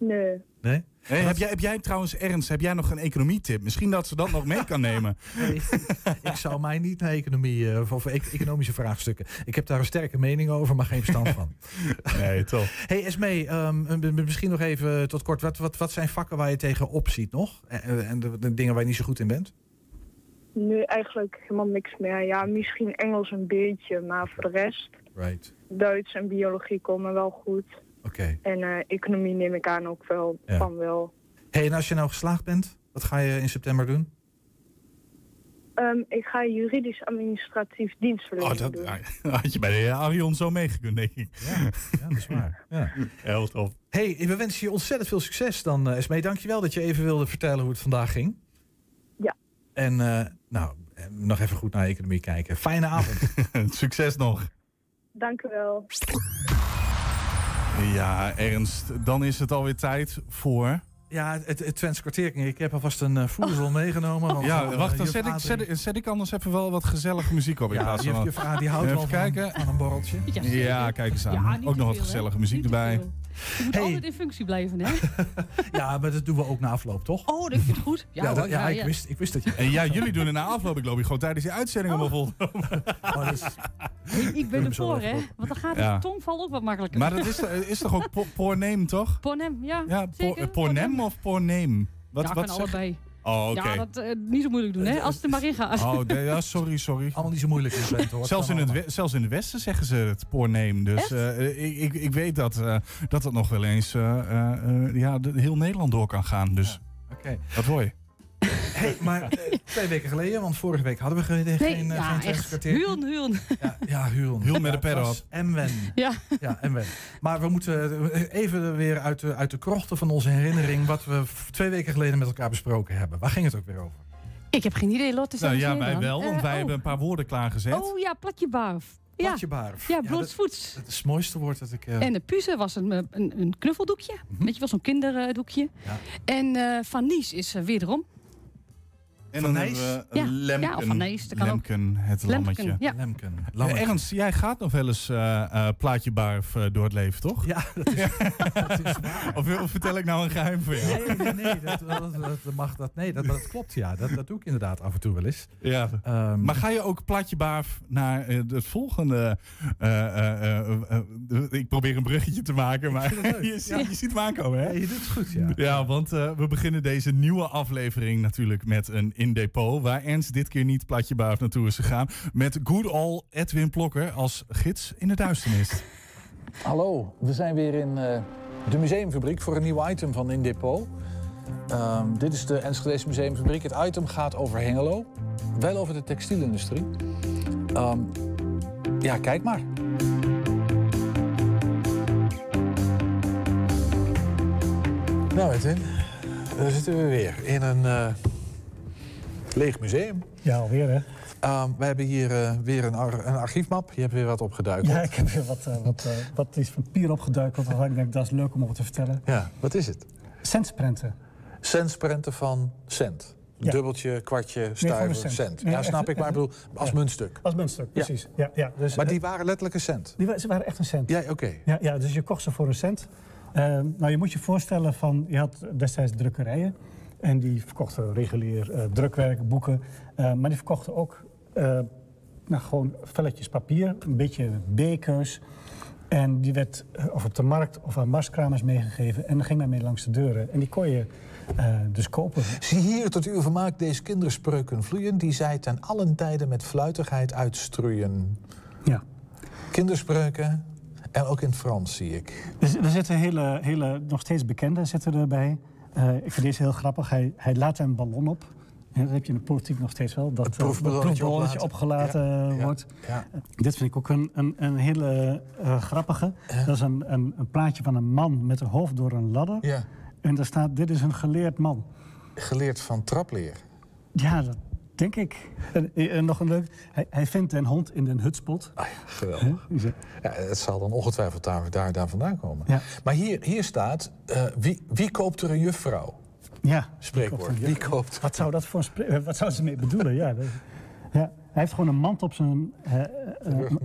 Nee. Nee? Heb, jij, heb jij trouwens, Ernst, heb jij nog een economietip? Misschien dat ze dat nog mee kan nemen. Nee, ik zou mij niet naar economie eh, of over e- economische vraagstukken. Ik heb daar een sterke mening over, maar geen verstand van. Nee, toch. Hey Esmee, ehm, misschien nog even tot kort. Wat, wat, wat zijn vakken waar je tegenop ziet nog? En, eh, en de, de dingen waar je niet zo goed in bent? Nu eigenlijk helemaal niks meer. Ja, misschien Engels een beetje, maar voor de rest... Right. Duits en biologie komen wel goed. Oké. En eh, economie neem ik aan ook wel Ja. van wel. Hey, en als je nou geslaagd bent, wat ga je in september doen? Ehm, ik ga juridisch administratief dienstverlening Oh, dat doen. had je bij de heer Arion zo meegekund, denk ik. Ja, ja dat is waar. Ja. Heel tof. Hey, we wensen je ontzettend veel succes dan, uh, Esmee. Dankjewel dat je even wilde vertellen hoe het vandaag ging. Ja. En eh, nou, nog even goed naar economie kijken. Fijne avond. Succes nog. Dank u wel. Ja, Ernst, dan is het alweer tijd voor... Ja, het, het Twents kwartier. Ik heb alvast een uh, voedsel meegenomen. Want, ja, uh, wacht, dan zet ik, zet, zet ik anders even wel wat gezellige muziek op. in Ja, plaats juf, van- juf A, die houdt wel van, kijken. van een borreltje. Ja, kijk eens aan. Ja, ook nog wat gezellige muziek erbij. veel. Je moet altijd in functie blijven, hè? Ja, maar dat doen we ook na afloop, toch? Oh, dat vind je het goed. Ja, Ja, hoor, dat- ja, ik, Wist, ik wist dat je... En ja, jullie doen er na afloop. Ik loop hier gewoon tijdens die uitzending allemaal vol. Oh, is- Ik, ik ben hem er zo voor, even hè? Want dan gaat Ja. de tongval ook wat makkelijker. Maar dat is, is toch ook po- porneem, toch? Pornem, ja. Ja, po- zeker. eh, pornem of porneem? Wat, ja, wat kan zeg- allebei. Oh, oké. Ja, dat eh, niet zo moeilijk doen, hè? Als het er maar in gaat. Oh, nee, ja, sorry, sorry. Allemaal niet zo moeilijk in Twente, hoor. Zelfs in, het we- zelfs in het Westen zeggen ze het poorneem. Dus eh, ik, ik, ik weet dat, eh, dat het nog wel eens eh, eh, eh, ja, de, heel Nederland door kan gaan. Dus Oké. wat hoor je? Hey, maar eh, twee weken geleden, want vorige week hadden we ge- geen, Nee, geen, eh, ja, geen echt. Huun, huun. Ja, ja Huun. Huun met Ja, de op. En wen. Ja. Ja, en wen. Maar we moeten eh, even weer uit de, uit de krochten van onze herinnering... wat we twee weken geleden met elkaar besproken hebben. Waar ging het ook weer over? Ik heb geen idee, Lotte. Nou ja, wij wel, want wij oh. hebben een paar woorden klaargezet. Oh ja, platje barf. Ja. Platje barf. Ja, dat- blootsvoets. Dat is het mooiste woord dat ik... eh, En de puze was een, een, een knuffeldoekje. Weet je wel, zo'n kinderdoekje. Ja. En eh Van Nies is uh, wederom. En Van dan Nijs? hebben we Ja, Lemken. ja, of Van Nijs, dat kan ook. Lemken, het Lemken, lammetje. ja. Lemken. Lammetje. Ernst, jij gaat nog wel eens eh, eh, plaatje barf eh, door het leven, toch? Ja, dat is, dat is waar. Of, of vertel ik nou een geheim voor jou? Nee, nee, nee, dat, dat, mag dat. Nee, dat, dat klopt, ja. Dat, dat doe ik inderdaad af en toe wel eens. Ja. Ehm, Maar ga je ook plaatje barf naar eh, het volgende... eh, eh, eh, eh, eh, ik probeer een bruggetje te maken, maar je, ziet- Ja. je ziet hem aankomen, hè? ja, je doet het goed, ja. Ja, want eh, we beginnen deze nieuwe aflevering natuurlijk met een in depot. Waar Ernst dit keer niet platje barf naartoe is gegaan. Met good old Edwin Plokker als gids in de duisternis. Hallo, we zijn weer in eh, de museumfabriek voor een nieuw item van In Depot. Ehm, dit is de Enschedese Museumfabriek. Het item gaat over Hengelo, wel over de textielindustrie. Ehm, ja, kijk maar. Nou, Edwin, daar zitten we weer in een eh, leeg museum. Ja, alweer hè? Ehm, we hebben hier eh, weer een, ar- een archiefmap. Je hebt weer wat opgeduikeld. Ja, ik heb weer wat, eh, wat, eh, wat is van papier opgeduikeld. waarvan ik denk, dat is leuk om over te vertellen. Ja, wat is het? Centsprenten. Centsprenten van cent. Ja. Dubbeltje, kwartje, stuiver, cent. Ja, snap ik, maar ik bedoel, als ja. muntstuk. Als muntstuk, precies. Ja. Ja, dus, Maar die waren letterlijk een cent. die, ze waren echt een cent. Ja, oké. Ja, ja, dus je kocht ze voor een cent. Eh, nou, je moet je voorstellen van, je had destijds drukkerijen. En die verkochten regulier eh, drukwerk, boeken. Eh, maar die verkochten ook eh, nou, gewoon velletjes papier, een beetje bekers. En die werd of op de markt of aan marskramers meegegeven. En dan ging men mee langs de deuren. En die kon je dus kopen. Zie hier tot uw vermaak deze kinderspreuken vloeien... die zij ten allen tijde met fluitigheid uitstrooien. Ja. Kinderspreuken en ook in het Frans, zie ik. Er, er zitten hele, hele, nog steeds bekende zitten erbij. Eh, ik vind deze heel grappig. Hij, hij laat een ballon op. En dat heb je in de politiek nog steeds wel. Dat eh, proefballonnetje opgelaten Ja, wordt. ja. Eh, Dit vind ik ook een, een, een hele eh, grappige. Dat is een, een, een plaatje van een man met een hoofd door een ladder. Ja. En daar staat, dit is een geleerd man. Geleerd van trapleer. Ja, dat denk ik. En, en nog een leuk. Hij, hij vindt een hond in een hutspot. Ah ja, geweldig. Ja, het zal dan ongetwijfeld daar, daar, daar vandaan komen. Ja. Maar hier, hier staat, eh, wie, wie koopt er een juffrouw? Ja. Spreekwoord. Wie koopt Wat zou dat voor eh, Wat zou ze mee bedoelen? Ja, dat- ja, hij heeft gewoon een mand op zijn, eh,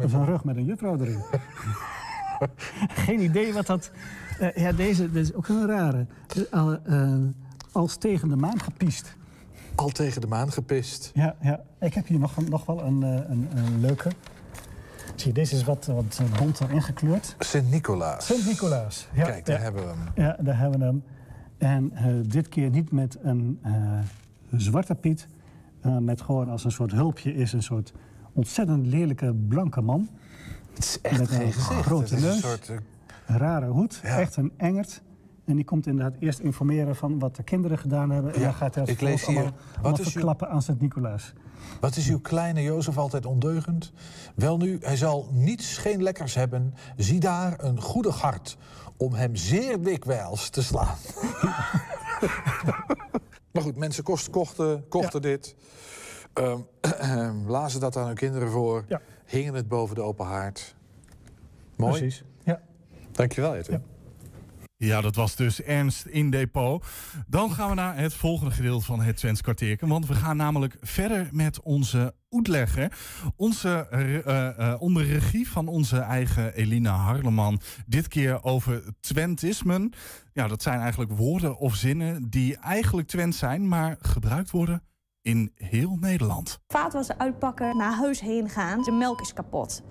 zijn rug met een juffrouw erin. Geen idee wat dat... ja, deze dit is ook een rare. Al, als tegen de maan gepiest. Al tegen de maan gepist. Ja, ja. ik heb hier nog, nog wel een, eh, een, een leuke. Zie deze is wat, wat bonter ingekleurd. Sint-Nicolaas. Sint-Nicolaas. Ja, Kijk, daar ja. hebben we hem. Ja, daar hebben we hem. En eh, dit keer niet met een eh, zwarte piet. eh, met gewoon als een soort hulpje is een soort ontzettend lelijke blanke man. Het is echt met een grote is een neus, soort, eh, rare hoed, echt een engert. En die komt inderdaad eerst informeren van wat de kinderen gedaan hebben. En Ja, dan gaat hij als ik lees vervolg hier, allemaal, is uw- verklappen aan Sint-Nicolaas. Wat is uw kleine Jozef altijd ondeugend? Wel nu, hij zal niets, geen lekkers hebben. Zie daar een goedig hart om hem zeer dikwijls te slaan. maar goed, mensen kost, kochten, kochten dit. Ehm, lazen dat aan hun kinderen voor. Hingen het boven de open haard. Mooi. Precies. Ja. Dankjewel, Edwin. Ja, dat was dus Ernst in depot. Dan gaan we naar het volgende gedeelte van het Twents kwartierken. Want we gaan namelijk verder met onze uitlegger. Onze, eh, eh, onder regie van onze eigen Elina Harleman. Dit keer over Twentismen. Ja, dat zijn eigenlijk woorden of zinnen die eigenlijk Twents zijn... maar gebruikt worden in heel Nederland. Vaatwasser uitpakken, naar huis heen gaan. De melk is kapot.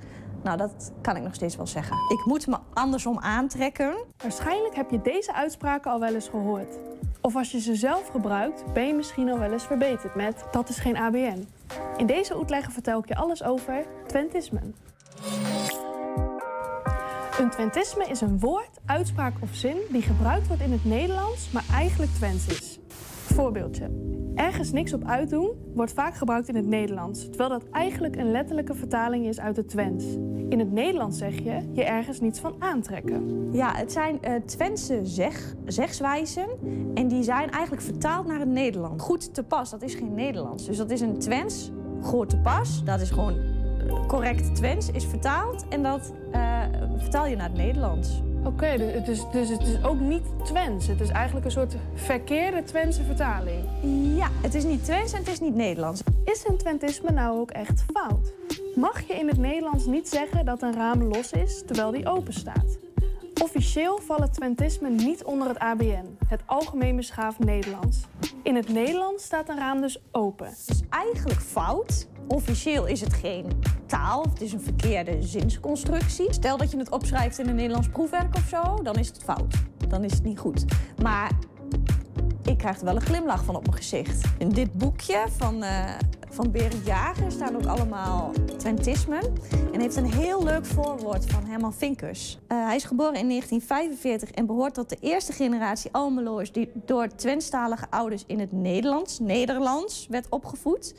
Nou, dat kan ik nog steeds wel zeggen. Ik moet me andersom aantrekken. Waarschijnlijk heb je deze uitspraken al wel eens gehoord. Of als je ze zelf gebruikt, ben je misschien al wel eens verbeterd met dat is geen ABN. In deze uitleg vertel ik je alles over Twentisme. Een Twentisme is een woord, uitspraak of zin die gebruikt wordt in het Nederlands, maar eigenlijk Twents is. Voorbeeldje. Ergens niks op uitdoen wordt vaak gebruikt in het Nederlands, terwijl dat eigenlijk een letterlijke vertaling is uit het Twents. In het Nederlands zeg je je ergens niets van aantrekken. Ja, het zijn eh Twentse zeg, zegswijzen en die zijn eigenlijk vertaald naar het Nederlands. Goed te pas, dat is geen Nederlands. Dus dat is een Twents, goed te pas. Dat is gewoon eh, correct Twents, is vertaald en dat eh, vertaal je naar het Nederlands. Oké, dus, het is, dus het is ook niet Twents. Het is eigenlijk een soort verkeerde Twentse vertaling. Ja, het is niet Twents en het is niet Nederlands. Is een Twentisme nou ook echt fout? Mag je in het Nederlands niet zeggen dat een raam los is terwijl die open staat? Officieel vallen Twentismen niet onder het ABN, het Algemeen Beschaafd Nederlands. In het Nederlands staat een raam dus open. Het is eigenlijk fout. Officieel is het geen taal, het is een verkeerde zinsconstructie. Stel dat je het opschrijft in een Nederlands proefwerk of zo, dan is het fout. Dan is het niet goed. Maar ik krijg er wel een glimlach van op mijn gezicht. In dit boekje van, eh van Berend Jager staan ook allemaal Twentismen. En heeft een heel leuk voorwoord van Herman Vinkers. Eh, hij is geboren in 1945 en behoort tot de eerste generatie Almeloers... die door Twentstalige ouders in het Nederlands, Nederlands, werd opgevoed.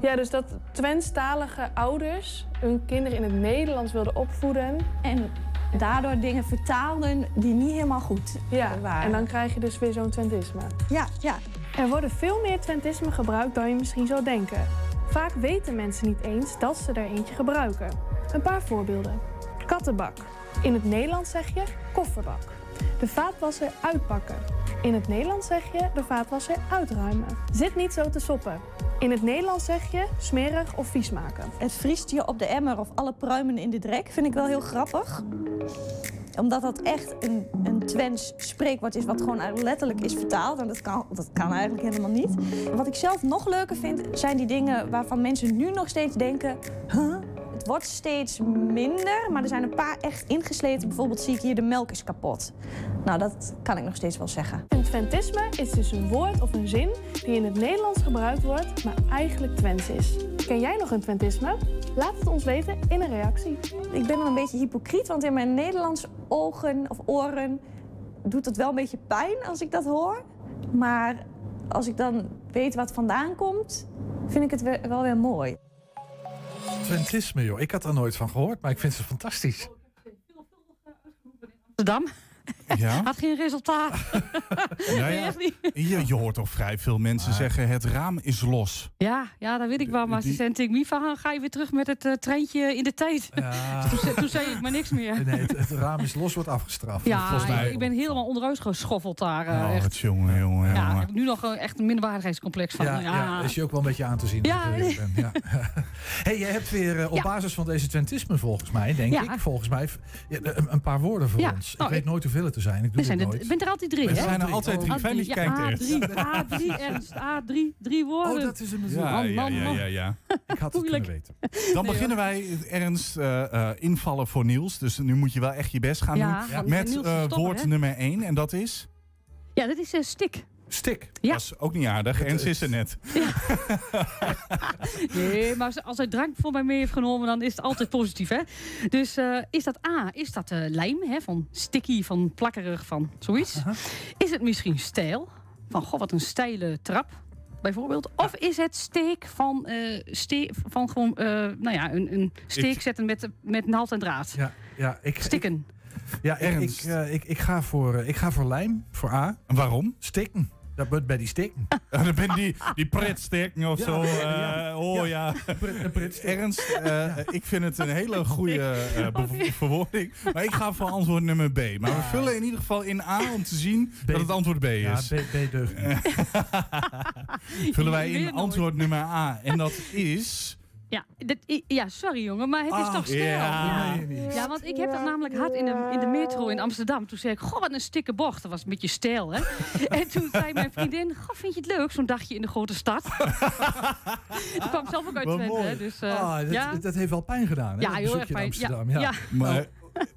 Ja, dus dat Twentstalige ouders hun kinderen in het Nederlands wilden opvoeden. En daardoor dingen vertaalden die niet helemaal goed Ja, waren. en dan krijg je dus weer zo'n Twentisme. Ja, ja. Er worden veel meer Twentismen gebruikt dan je misschien zou denken. Vaak weten mensen niet eens dat ze er eentje gebruiken. Een paar voorbeelden. Kattenbak. In het Nederlands zeg je kofferbak. De vaatwasser uitpakken. In het Nederlands zeg je de vaatwasser uitruimen. Zit niet zo te soppen. In het Nederlands zeg je smerig of vies maken. Het vriest je op de emmer of alle pruimen in de drek vind ik wel heel grappig. Omdat dat echt een, een Twents spreekwoord is wat gewoon letterlijk is vertaald. En dat kan, dat kan eigenlijk helemaal niet. Wat ik zelf nog leuker vind, zijn die dingen waarvan mensen nu nog steeds denken... Huh? Het wordt steeds minder, maar er zijn een paar echt ingesleten. Bijvoorbeeld zie ik hier de melk is kapot. Nou, dat kan ik nog steeds wel zeggen. Een Twentisme is dus een woord of een zin die in het Nederlands gebruikt wordt, maar eigenlijk Twents is. Ken jij nog een Twentisme? Laat het ons weten in een reactie. Ik ben dan een beetje hypocriet, want in mijn Nederlands ogen of oren doet het wel een beetje pijn als ik dat hoor. Maar als ik dan weet wat vandaan komt, vind ik het we- wel weer mooi. Twentisme, joh. Ik had er nooit van gehoord, maar ik vind ze fantastisch. Amsterdam. Ja? Had geen resultaat. Nou Nee, ja, echt niet. je, je hoort toch vrij veel mensen zeggen: het raam is los. Ja, ja, dat weet ik wel. Maar ze zei tegen van, ga je weer terug met het eh, treintje in de tijd. toen, zei- toen zei ik maar niks meer. Nee, het, het raam is los, wordt afgestraft. Ja, Volgens mij. ik, ik ben helemaal onderuit geschoffeld daar. eh, Oh, echt. het jongen, jongen, Ja, ik heb nu nog echt een minderwaardigheidscomplex van. Ja, Ja, ja. is je ook wel een beetje aan te zien. Ja. Ja. hey, jij hebt weer eh, op Ja. basis van deze Twentisme volgens mij, denk Ja. ik, volgens mij ja, een, een paar woorden voor Ja. ons. Ik Nou, weet ik- nooit hoeveel het er zijn. Ik doe Er zijn het er, nooit. bent er altijd drie, Er hè? zijn er altijd drie. Fijn dat je kijkt, Ernst. A3, A3, Ernst. A3, drie woorden. Oh, dat is hem. Ja, Man, ja, man, ja, man. ja, ja. Ik had het kunnen weten. Dan beginnen wij ernst eh, eh, invallen voor Niels. Dus nu moet je wel echt je best gaan Ja, doen. Met eh, woord hè? nummer 1 en dat is? Ja, dat is eh, stik. Stik. Ja. Dat is ook niet aardig. Ernst is er net. Nee, maar als- hij drank voor mij mee heeft genomen, dan is het altijd positief, hè? Dus eh, is dat A, is dat eh, lijm, hè? Van sticky, van plakkerig, van zoiets? Is het misschien stijl? Van, goh, wat een steile trap, bijvoorbeeld. Of is het steek van, eh, ste van gewoon, eh, nou ja, een, een steek Ik- zetten met, met naald en draad? Ja, ja, ik, Stikken. Ja, ik, ik, Ernst. eh, ik, ik, ga voor, ik ga voor lijm, voor A. En waarom? Stikken. Dat wordt bij die stikken. dan ben die, die pretstikken of Ja, zo. eh, ja. oh ja. Ernst, eh, ik vind het een hele goede eh, bevo- verwoording. Maar ik ga voor antwoord nummer B. Maar we vullen in ieder geval in A om te zien dat het antwoord B Ja, is. B, B deugt niet. vullen wij in antwoord nummer A. En dat is... Ja, dat, i- ja, sorry jongen, maar het is Ah, toch stijl? ja. Ja. Ja, want ik heb dat namelijk gehad in de, in de metro in Amsterdam. Toen zei ik, goh, wat een stikke bocht. Dat was een beetje stijl, hè? en toen zei mijn vriendin, goh, vind je het leuk, zo'n dagje in de grote stad? ik kwam zelf ook uit Twente, dus... eh, Ah, dat, ja. dat heeft wel pijn gedaan, hè? Ja, dat heel erg in pijn. Amsterdam. Ja, Ja. ja. Maar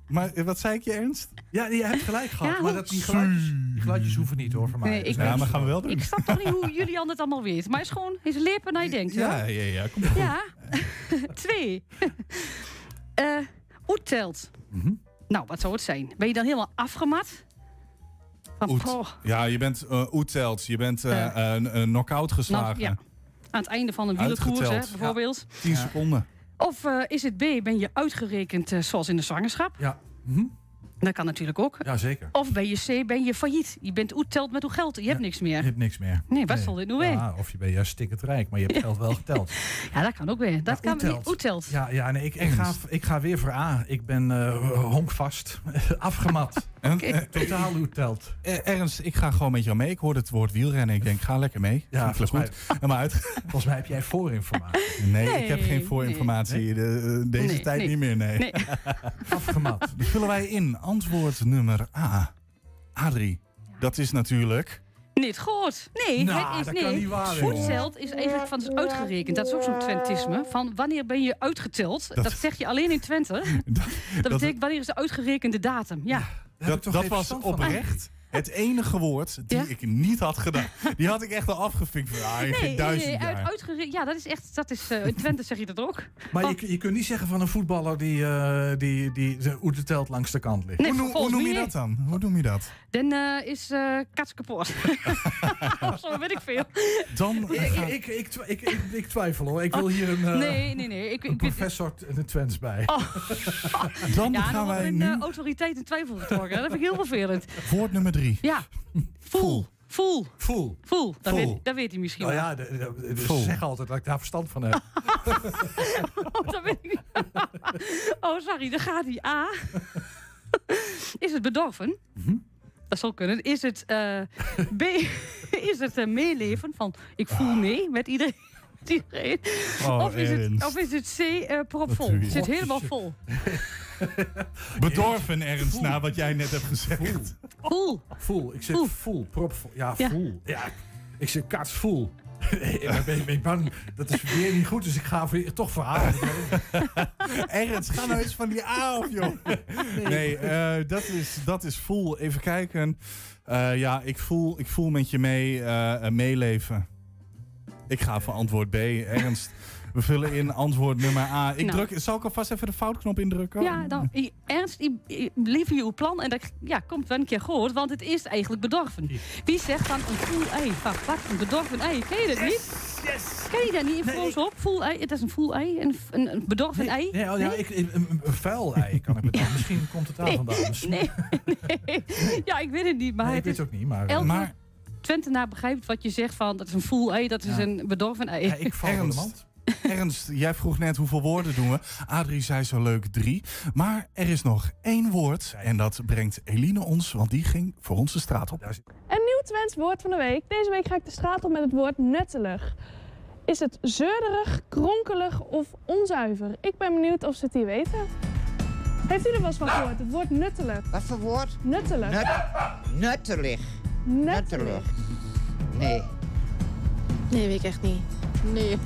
Maar eh, wat zei ik je, Ernst? Ja, je hebt gelijk gehad. Ja, maar dat, die, geluidjes, die geluidjes hoeven niet hoor, voor mij. Nee, ik- Ja, maar gaan we wel doen. Ik snap toch niet hoe Julian het allemaal weet. Maar het is gewoon, is lepen naar je denkt. Ja, Ja. ja, ja. Kom op. ja. Twee. Eh Oet telt. Mhm. Nou, wat zou het zijn? Ben je dan helemaal afgemat? Van, Oet. Ja, je bent uh, oeteld. Je bent eh, een, een knock-out nou, geslagen. ja. Aan het einde van een wielerkoers, bijvoorbeeld. 10 seconden. Of eh, is het B, ben je uitgerekend eh, zoals in de zwangerschap? Ja. Dat kan natuurlijk ook. Ja, zeker. Of ben je C, ben je failliet. Je bent oeteld met uw geld. Je hebt niks meer. Je hebt niks meer. Nee, wat zal dit nou weer? Ja, of je bent juist stikkend rijk, maar je hebt geld wel geteld. Ja, dat kan ook weer. Dat kan oetelt. niet. Oetelt. Ja, ja nee, ik, ik, ga, ik ga weer voor A. Ik ben eh, honkvast. Afgemat. Eh, Totaal hoe telt. eh, Ernst, ik ga gewoon met jou mee. Ik hoorde het woord wielrennen. Ik denk, ga lekker mee. Ja, volgens goed. En maar uit. Volgens mij heb jij voorinformatie. Nee, ik heb Nee, geen voorinformatie. De- eh, deze Nee, tijd nee. niet meer, nee. Nee. Afgemat. Dus vullen wij in antwoord nummer A. Adrie, dat is natuurlijk... Niet goed. Nee, Nou, het is dat nee. kan niet. Oetelt is eigenlijk van is uitgerekend. Dat is ook zo'n Twentisme. Van wanneer ben je uitgeteld? Dat, Dat- zeg je alleen in Twente. Dat, betekent wanneer is de uitgerekende datum. Ja. Dat, dat was oprecht het enige woord die Ja? ik niet had gedaan. Die had ik echt al afgevinkt van, ah, in Nee, duizend nee, uit, jaar. uitgere- ja, dat is echt. Dat is, eh, in Twente zeg je dat ook. Maar je, je kunt niet zeggen van een voetballer die, eh die, die de oete telt langs de kant ligt. Nee, hoe, noem- hoe je dat dan? Hoe noem je dat? Dan eh, is eh kats kapot. Zo weet ik veel. Dan Ik, ik, ik, twi- ik, ik, ik twijfel hoor. Ik wil hier een, eh, Nee, nee, nee. Ik, een professor in de Twents bij. Dan ja, dan gaan wij nu eh, autoriteit in twijfel getrokken. Dat vind ik heel vervelend. woord nummer drie. Ja. Voel. Voel. Voel. Voel. Dat, Voel. Weet, dat weet hij misschien Nou wel. ja, zeg altijd dat ik daar verstand van heb. dat weet ik niet. oh, sorry. Dan gaat hij. A. is het bedorven? Mhm. Dat zou kunnen. Is het eh, B. is het eh, meeleven van ik voel mee met iedereen? met iedereen? Oh, of, is het, of is het C. eh propvol? Het zit helemaal vol. Bedorven ergens na wat jij net hebt gezegd. Voel. Voel. Ik zeg Voel. Propvol. Ja, Ja. voel. Ja, ik zeg kats voel. ik ben, ben bang. Dat is weer niet goed, dus ik ga voor, toch voor A. Ernst, ga nou eens van die A af, joh. Nee, eh, dat, is, dat is voel. Even kijken. Eh, ja, ik voel, ik voel met je mee, eh, meeleven. Ik ga voor antwoord B. Ernst, we vullen in antwoord nummer A. Ik Nou. druk, zal ik alvast even de foutknop indrukken? Ja, dan, i- ernst, i- i- liever je uw plan. En dat ja, komt wel een keer gehoord, want het is eigenlijk bedorven. Wie zegt dan een voel ei? Wat, een bedorven ei? Ken je dat niet? Ken je dat niet? Ons op. Voel ei, het is een voel ei, een, een, een bedorven ei. Nee, oh, ja, Nee? ik, een, vuil ei kan ik bedenken. Misschien komt het daar Nee, vandaan. Misschien- nee, nee. Ja, ik weet het niet, maar Nee, ik het weet is... het ook niet. Maar, Elke Maar Twentenaar begrijpt wat je zegt van, dat is een voel ei, dat is Ja. een bedorven ei. ja, ik val Ernst. Ernst, jij vroeg net hoeveel woorden doen we. Adrie zei zo leuk drie. Maar er is nog één woord. En dat brengt Eline ons, want die ging voor ons de straat op. Een nieuw Twents woord van de week. Deze week ga ik de straat op met het woord nuttelig. Is het zeurderig, kronkelig of onzuiver? Ik ben benieuwd of ze het hier weten. Heeft u er wel eens van gehoord? Het woord nuttelig. Wat voor woord? Nuttelig. Nut, nuttelig. Nuttelig. Nee. Nee, weet ik echt niet. Nee.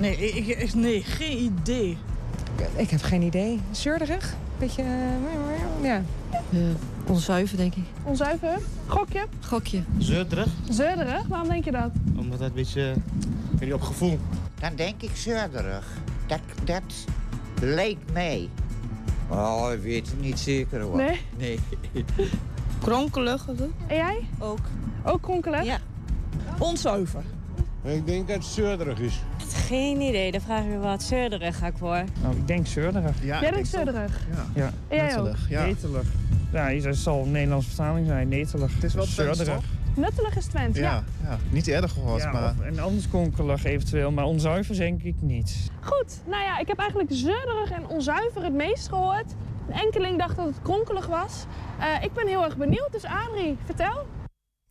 Nee, ik, ik- nee, geen idee. Ik heb geen idee. Zeurderig? Beetje, eh, ja. onzuiver, denk ik. Onzuiver? Gokje? Gokje. Zeurderig, Zeurderig? Waarom denk je dat? omdat het een beetje, weet niet, op gevoel. Dan denk ik zeurderig. Dat, dat lijkt mij. Oh, ik weet het niet zeker hoor. Nee? Nee. Kronkelig of zo? En jij? Ook. Ook kronkelig? Ja. Onzuiver. Ik denk dat het zeurderig is. Geen idee, daar vraag ik me wat zeurderig ga ik voor. Nou, ik denk zeurderig. Ja, Jij denkt zeurderig? Ja. En jij ook? Nettelig, ja. Netelig. Ja, het zal een Nederlandse vertaling zijn. Netelig. Het is wel toch? Nuttelig is Twents, ja. Ja, ja, niet erg gehoord, Ja, maar... of- en anders konkelig eventueel, maar onzuiver denk ik niet. Goed, nou ja, ik heb eigenlijk zeurderig en onzuiver het meest gehoord. Een enkeling dacht dat het kronkelig was. Eh, ik ben heel erg benieuwd, dus Adrie, vertel.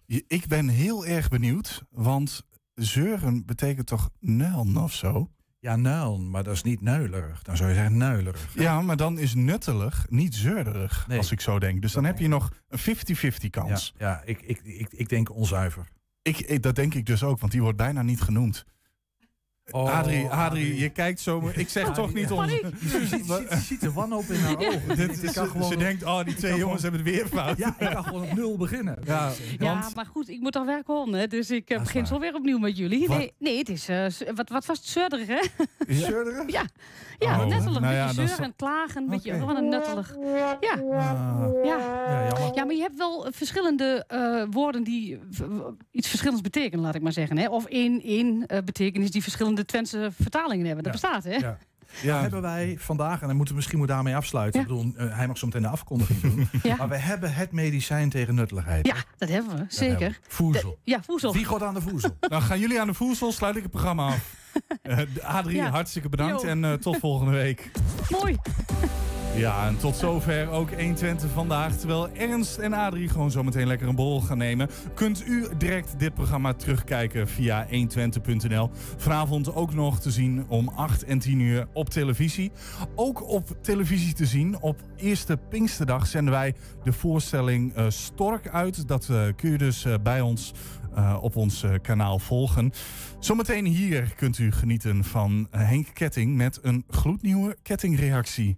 Ik ben heel erg benieuwd, want zeuren betekent toch nuilen of zo? Ja, nuilen, maar dat is niet nuilerig. Dan zou je zeggen nuilerig. Ja, maar dan is nuttelig niet zeurderig, Nee. als ik zo denk. Dus dan heb je nog een 50-50 Ja, kans. ja ik, ik, ik, ik denk onzuiver. Ik, ik- dat denk ik dus ook, want die wordt bijna niet genoemd. Oh, Adrie, Adrie, je kijkt zo... Ik zeg toch niet om... Je ziet, de wanhoop in haar ogen. Dit, kan ze, gewoon ze op- denkt, oh, die twee jongens gewoon- hebben het weer fout. Ja, ik kan gewoon op nul beginnen. Ja, Ja, want- maar goed, ik moet toch werken om, hè? Dus ik eh, begin zo weer opnieuw met jullie. Wat? Nee, nee het is... eh, wat, wat was het? Zeurderig, hè? Zeurderig? Ja, ja Oh, nettelig. nou Een ja, beetje zeuren en klagen. Een beetje een nettelig. Ja. Ah. Ja. Ja, jammer. ja, maar je hebt wel verschillende eh, woorden die iets verschillends betekenen, laat ik maar zeggen. Hè? Of één, één eh, betekenis die verschillende Twentse vertalingen hebben. Dat Ja. bestaat, hè? Ja. Ja. Hebben wij vandaag, en dan moeten we misschien moet daarmee afsluiten. Ja. Ik bedoel, eh, hij mag zo meteen de afkondiging doen. Ja. Maar we hebben het medicijn tegen nutteligheid. Ja, dat hebben we, Dat zeker. hebben we. Voezel. De- ja, voezel. Wie gaat aan de voezel? Dan gaan jullie aan de voedsel, sluit ik het programma af. Eh, Adrie, Ja. hartstikke bedankt Jo. en eh, tot volgende week. Mooi. Ja, en tot zover ook 120 vandaag. Terwijl Ernst en Adrie gewoon zometeen lekker een borrel gaan nemen. Kunt u direct dit programma terugkijken via 120.nl. Vanavond ook nog te zien om 8 en 10 uur op televisie. Ook op televisie te zien. Op eerste Pinksterdag zenden wij de voorstelling eh, Stork uit. Dat eh, kun je dus eh, bij ons op ons kanaal volgen. Zometeen hier kunt u genieten van Henk Ketting met een gloednieuwe kettingreactie.